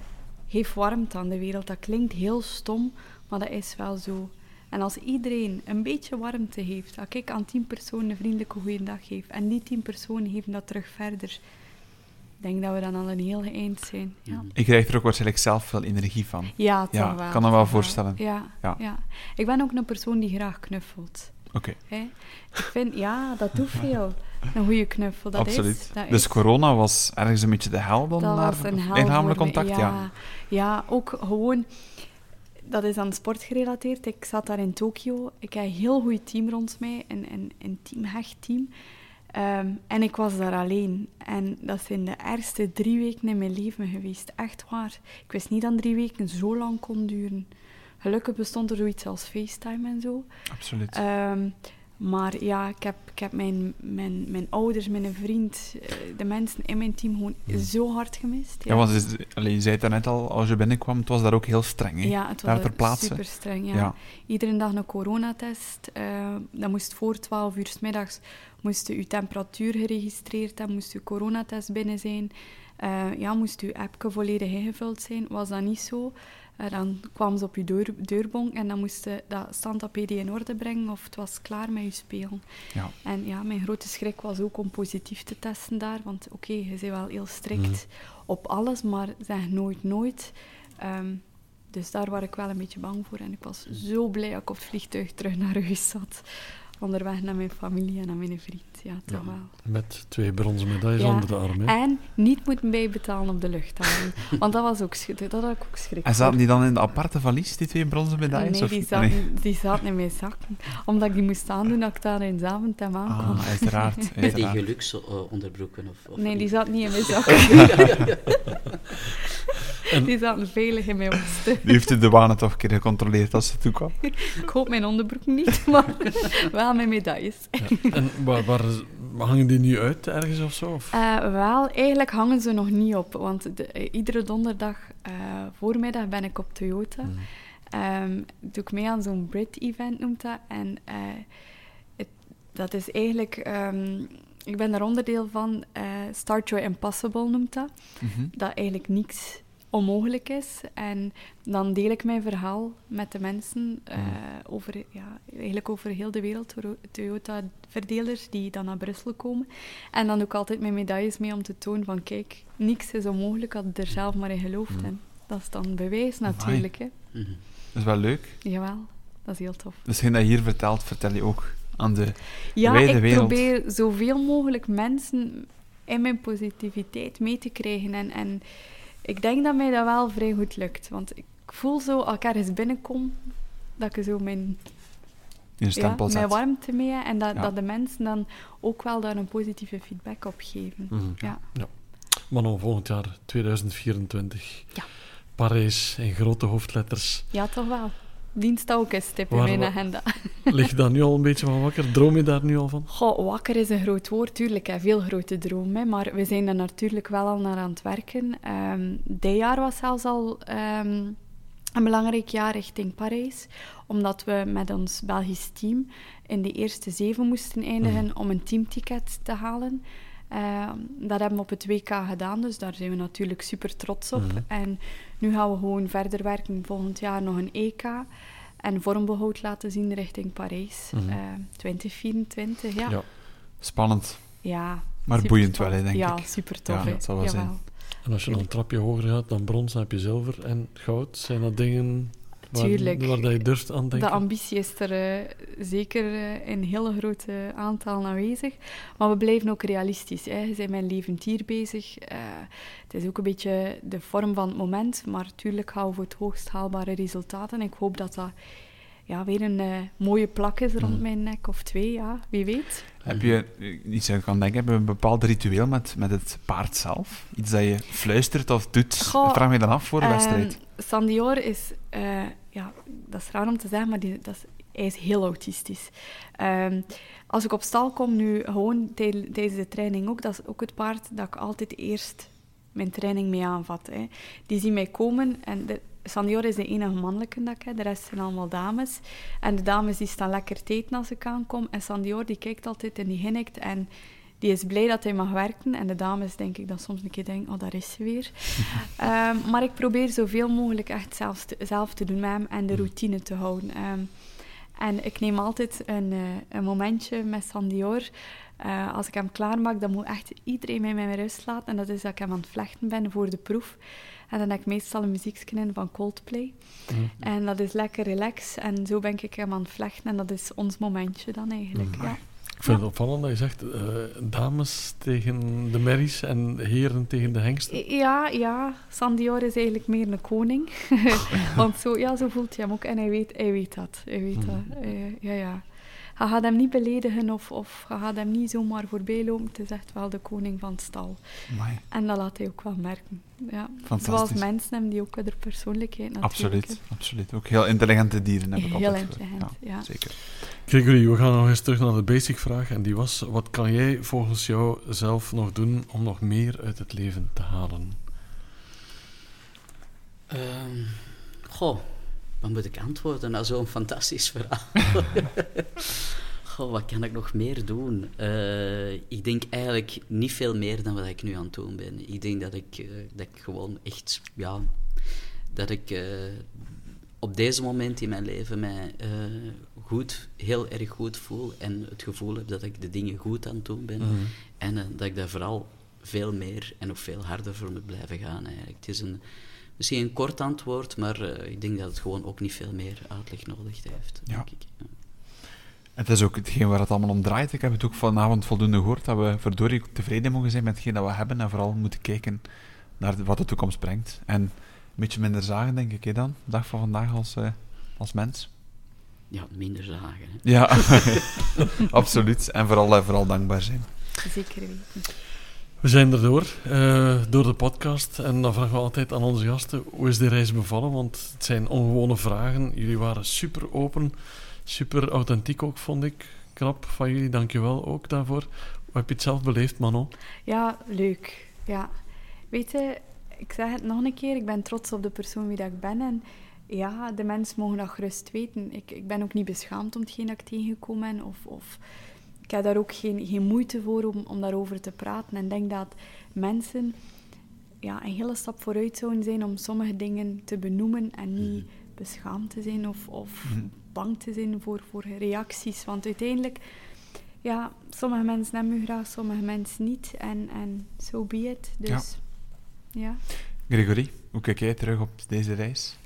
Speaker 3: geef warmte aan de wereld. Dat klinkt heel stom, maar dat is wel zo. En als iedereen een beetje warmte heeft, als ik aan tien personen een vriendelijke goeiedag geef, en die tien personen geven dat terug verder, denk dat we dan al een heel eind zijn. Ja.
Speaker 2: Mm. Ik krijg er ook waarschijnlijk zelf veel energie van.
Speaker 3: Ja, toch
Speaker 2: ja,
Speaker 3: wel.
Speaker 2: kan me wel voorstellen.
Speaker 3: Ja, ja, Ik ben ook een persoon die graag knuffelt.
Speaker 2: Oké.
Speaker 3: Okay. Ik vind, ja, dat doet veel. Een goede knuffel, dat
Speaker 2: Absoluut.
Speaker 3: is... Dat
Speaker 2: dus corona was ergens een beetje de hel dan
Speaker 3: dat
Speaker 2: naar lichamelijk contact?
Speaker 3: Ja,
Speaker 2: ja.
Speaker 3: ja, ook gewoon... Dat is aan sport gerelateerd. Ik zat daar in Tokio. Ik heb een heel goed team rond mij. Een, een, een team, hecht team. Um, en ik was daar alleen. En dat zijn de ergste drie weken in mijn leven geweest. Echt waar. Ik wist niet dat drie weken zo lang kon duren. Gelukkig bestond er zoiets als FaceTime en zo.
Speaker 2: Absoluut.
Speaker 3: Um, maar ja, ik heb, ik heb mijn, mijn, mijn ouders, mijn vriend, eh, de mensen in mijn team gewoon mm. zo hard gemist.
Speaker 2: Ja, ja want je zei het net al, als je binnenkwam, het was daar ook heel streng. Hè?
Speaker 3: Ja, het was super streng. Ja. ja. Iedere dag een coronatest. Uh, dat moest voor 12 uur s middags moest je temperatuur geregistreerd hebben, moest je coronatest binnen zijn. Uh, ja, moest je appje volledig ingevuld zijn. Was dat niet zo? Uh, dan kwamen ze op je deur, deurbong en dan moest je dat stand PD in orde brengen of het was klaar met je spelen.
Speaker 2: Ja.
Speaker 3: En ja, mijn grote schrik was ook om positief te testen daar, want oké, okay, je bent wel heel strikt mm. op alles, maar zeg nooit nooit. Um, dus daar was ik wel een beetje bang voor en ik was zo blij dat ik op het vliegtuig terug naar huis zat onderweg naar mijn familie en naar mijn vriend. Ja, toch ja, wel.
Speaker 1: Met twee bronzen medailles onder de arm.
Speaker 3: Hè? En niet moeten bijbetalen op de luchthaven. [laughs] want dat was ook dat had ik ook schrik
Speaker 2: En zaten die dan in de aparte valies, die twee bronzen medailles?
Speaker 3: Nee, die zaten, nee? die zaten in mijn zakken. Omdat ik die moest aandoen dat ik daar in avond hem aankwam.
Speaker 2: Ah, uiteraard. uiteraard. [laughs]
Speaker 4: Met die geluksonderbroeken? Of, of
Speaker 3: nee, die zat niet in mijn [laughs] zakken.
Speaker 1: En-
Speaker 3: Die zaten veilig in mijn.
Speaker 2: Nu heeft de douane toch een keer gecontroleerd als ze toekwam.
Speaker 3: Ik hoop mijn onderbroek niet, maar wel mijn medailles.
Speaker 1: Ja. [laughs] En waar, waar hangen die nu uit ergens of zo? Of?
Speaker 3: Eh, wel, eigenlijk hangen ze nog niet op. Want de- eh, iedere donderdag eh, voormiddag ben ik op Toyota.
Speaker 1: Mhm.
Speaker 3: Ehm, doe ik mee aan zo'n Brit-event, noemt dat. En eh, het- dat is eigenlijk... ehm, ik ben daar onderdeel van. eh Start Your Impossible noemt dat.
Speaker 2: Mhm.
Speaker 3: Dat eigenlijk niks onmogelijk is. En dan deel ik mijn verhaal met de mensen eh,
Speaker 1: Mhm.
Speaker 3: over, ja, eigenlijk over heel de wereld, Toyota-verdelers die dan naar Brussel komen. En dan doe ik altijd mijn medailles mee om te tonen van kijk, niks is onmogelijk als je er zelf maar in gelooft. En dat is dan bewijs natuurlijk. Hè.
Speaker 4: Mhm.
Speaker 2: Dat is wel leuk.
Speaker 3: Jawel, dat is heel tof.
Speaker 2: Dus dat je hier vertelt, vertel je ook aan de...
Speaker 3: Ja,
Speaker 2: wijde
Speaker 3: ik
Speaker 2: wereld.
Speaker 3: probeer zoveel mogelijk mensen in mijn positiviteit mee te krijgen. En, en ik denk dat mij dat wel vrij goed lukt. Want ik voel zo, als ik ergens binnenkom, dat ik zo mijn, ja, mijn warmte mee heb. En dat,
Speaker 2: Ja.
Speaker 3: dat de mensen dan ook wel daar een positieve feedback op geven.
Speaker 1: Mhm.
Speaker 3: Ja.
Speaker 1: Manon, volgend jaar 2024.
Speaker 3: Ja.
Speaker 1: Parijs in grote hoofdletters.
Speaker 3: ja, toch wel. Dienst ook eens tip in
Speaker 1: Waar-
Speaker 3: mijn agenda.
Speaker 1: Lig je daar nu al een beetje van wakker? Droom je daar nu al van?
Speaker 3: Goh, wakker is een groot woord, tuurlijk. Hè. Veel grote droom, hè. maar we zijn er natuurlijk wel al naar aan het werken. Ehm dit jaar was zelfs al ehm, een belangrijk jaar richting Parijs, omdat we met ons Belgisch team in de eerste zeven moesten eindigen om een teamticket te halen. Ehm, dat hebben we op het WK gedaan, dus daar zijn we natuurlijk super trots op.
Speaker 1: Mhm.
Speaker 3: En nu gaan we gewoon verder werken, volgend jaar nog een EK en vormbehoud laten zien richting Parijs.
Speaker 1: Mhm.
Speaker 3: Eh, 2024, ja.
Speaker 1: Ja.
Speaker 3: Ja,
Speaker 2: Spannend. Maar
Speaker 3: super
Speaker 2: boeiend
Speaker 3: tof.
Speaker 2: wel, hè, denk
Speaker 3: ja,
Speaker 2: ik.
Speaker 3: super tof.
Speaker 2: Ja,
Speaker 3: hè.
Speaker 2: dat zal wel
Speaker 3: Jawel.
Speaker 2: zijn.
Speaker 1: En als je dan een trapje hoger gaat, dan brons, dan heb je zilver en goud. Zijn dat dingen
Speaker 3: Tuurlijk.
Speaker 1: waar dat je durft aan
Speaker 3: De
Speaker 1: denken?
Speaker 3: ambitie is er eh, zeker eh, in een heel groot eh, aantal aanwezig. Maar we blijven ook realistisch. Hè. We zijn met een levend dier bezig. Eh, het is ook een beetje de vorm van het moment. Maar natuurlijk gaan we voor het hoogst haalbare resultaten. En ik hoop dat dat ja, weer een mooie plak is rond
Speaker 1: Mhm.
Speaker 3: mijn nek. Of twee, ja. Wie weet.
Speaker 2: Heb je, iets kan denken, heb je een bepaald ritueel met, met het paard zelf? Iets dat je fluistert of doet?
Speaker 3: Goh,
Speaker 2: vraag me dan af voor de wedstrijd.
Speaker 3: Ehm, Sandior is, eh, ja, dat is raar om te zeggen, maar die, dat hij is heel autistisch. Ehm, als ik op stal kom nu, gewoon tij- tijdens de training ook, dat is ook het paard dat ik altijd eerst mijn training mee aanvat. Hè. Die zien mij komen en Sandior is de enige mannelijke dat ik heb, de rest zijn allemaal dames. En de dames die staan lekker te eten als ik aankom. En Sandior die kijkt altijd en die hinnikt en die is blij dat hij mag werken. En de dames denk ik dan soms een keer denken, oh daar is ze weer. [laughs] Ehm, maar ik probeer zoveel mogelijk echt zelf te, zelf te doen met hem en de routine te houden. Ehm, en ik neem altijd een, eh, een momentje met Sandior. Eh, als ik hem klaarmaak, dan moet echt iedereen mij met mijn rust laten. En dat is dat ik hem aan het vlechten ben voor de proef. En dan heb ik meestal een muziekje in van Coldplay.
Speaker 1: Mhm.
Speaker 3: En dat is lekker relax. En zo ben ik hem aan het vlechten. En dat is ons momentje dan eigenlijk.
Speaker 1: Mhm.
Speaker 3: Ja.
Speaker 1: Ik vind het opvallend dat je zegt eh, dames tegen de merries en heren tegen de hengsten.
Speaker 3: Ja, ja. Sandior is eigenlijk meer een koning. [laughs] [laughs] Want zo, ja, zo voelt hij hem ook. En hij weet, hij weet dat. Hij weet dat. Eh, ja, ja. Je gaat hem niet beledigen of, of je gaat hem niet zomaar voorbij lopen. Het is echt wel de koning van het stal.
Speaker 2: Amai,
Speaker 3: En dat laat hij ook wel merken. Ja.
Speaker 2: Fantastisch.
Speaker 3: Zoals mensen hebben die ook de persoonlijkheid natuurlijk.
Speaker 2: absoluut, absoluut. Ook heel intelligente dieren heb ik
Speaker 3: Heel
Speaker 2: altijd
Speaker 3: intelligent, ja.
Speaker 2: Zeker.
Speaker 1: Gregory, we gaan nog eens terug naar de basic vraag. En die was, wat kan jij volgens jou zelf nog doen om nog meer uit het leven te halen?
Speaker 4: Ehm, goh, wat moet ik antwoorden na zo'n fantastisch verhaal? [laughs] goh, wat kan ik nog meer doen? Eh, ik denk eigenlijk niet veel meer dan wat ik nu aan het doen ben. Ik denk dat ik, eh, dat ik gewoon echt, ja, dat ik eh, op deze moment in mijn leven mij goed, heel erg goed voel en het gevoel heb dat ik de dingen goed aan het doen ben.
Speaker 1: Mhm.
Speaker 4: En dat ik daar vooral veel meer en nog veel harder voor moet blijven gaan. Eigenlijk. Het is een, misschien een kort antwoord, maar eh, ik denk dat het gewoon ook niet veel meer uitleg nodig heeft.
Speaker 2: Ja.
Speaker 4: Denk ik. Ja.
Speaker 2: Het is ook hetgeen waar het allemaal om draait. Ik heb het ook vanavond voldoende gehoord dat we verdorie tevreden mogen zijn met hetgeen dat we hebben en vooral moeten kijken naar wat de toekomst brengt. En een beetje minder zagen, denk ik, hè, dan, de dag van vandaag als, eh, als mens.
Speaker 4: ja, minder zagen. Hè.
Speaker 2: Ja, [laughs] [laughs] absoluut. En vooral, eh, vooral dankbaar zijn.
Speaker 3: Zeker weten.
Speaker 1: We zijn erdoor, uh, door de podcast. En dan vragen we altijd aan onze gasten, hoe is de reis bevallen? Want het zijn ongewone vragen. Jullie waren super open, super authentiek ook, vond ik. Knap van jullie, dankjewel ook daarvoor. Hoe heb je het zelf beleefd, Manon?
Speaker 3: Ja, leuk. Ja. Weet je, ik zeg het nog een keer, ik ben trots op de persoon wie dat ik ben. En ja, de mensen mogen dat gerust weten. Ik, ik ben ook niet beschaamd om hetgeen dat ik tegengekomen ben. Of, of ik heb daar ook geen, geen moeite voor om, om daarover te praten. En denk dat mensen ja, een hele stap vooruit zouden zijn om sommige dingen te benoemen en niet mhm. beschaamd te zijn of, of mhm. bang te zijn voor, voor reacties. Want uiteindelijk, ja, sommige mensen hebben u graag, sommige mensen niet. En, en so be it. Dus, ja. ja.
Speaker 2: Gregory, hoe kijk jij terug op deze reis?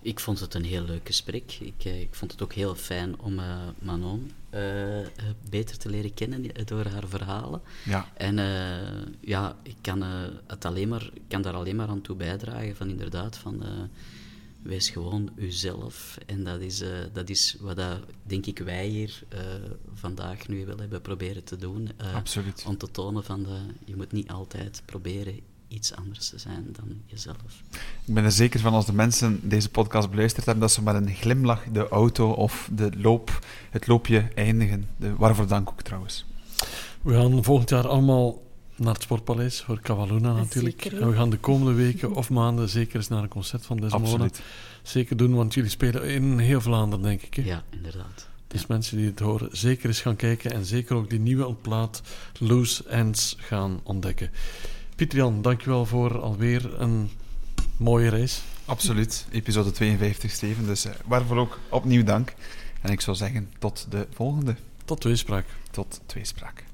Speaker 4: Ik vond het een heel leuk gesprek. Ik, eh, ik vond het ook heel fijn om uh, Manon beter te leren kennen door haar verhalen.
Speaker 2: Ja.
Speaker 4: En ja, ik kan, het alleen maar, kan daar alleen maar aan toe bijdragen van inderdaad van... Wees gewoon uzelf. En dat is, dat is wat dat, denk ik wij hier vandaag nu wel hebben proberen te doen.
Speaker 2: Absoluut.
Speaker 4: Om te tonen van de, je moet niet altijd proberen iets anders te zijn dan jezelf.
Speaker 2: Ik ben er zeker van als de mensen deze podcast beluisterd hebben, dat ze met een glimlach de auto of de loop, het loopje eindigen. De, waarvoor dank ook trouwens.
Speaker 1: We gaan volgend jaar allemaal naar het Sportpaleis voor Cavaluna natuurlijk. en we gaan de komende weken of maanden zeker eens naar een concert van Desmona.
Speaker 2: Absoluut.
Speaker 1: Zeker doen, want jullie spelen in heel Vlaanderen, denk ik. Hè?
Speaker 4: Ja, inderdaad.
Speaker 1: Dus mensen die het horen, zeker eens gaan kijken en zeker ook die nieuwe plaat Loose Ends gaan ontdekken. Pieter-Jan, dankjewel voor alweer een mooie reis.
Speaker 2: Absoluut, episode 52, Steven. Dus uh, waarvoor ook opnieuw dank. En ik zou zeggen, tot de volgende.
Speaker 1: Tot tweespraak.
Speaker 2: Tot tweespraak.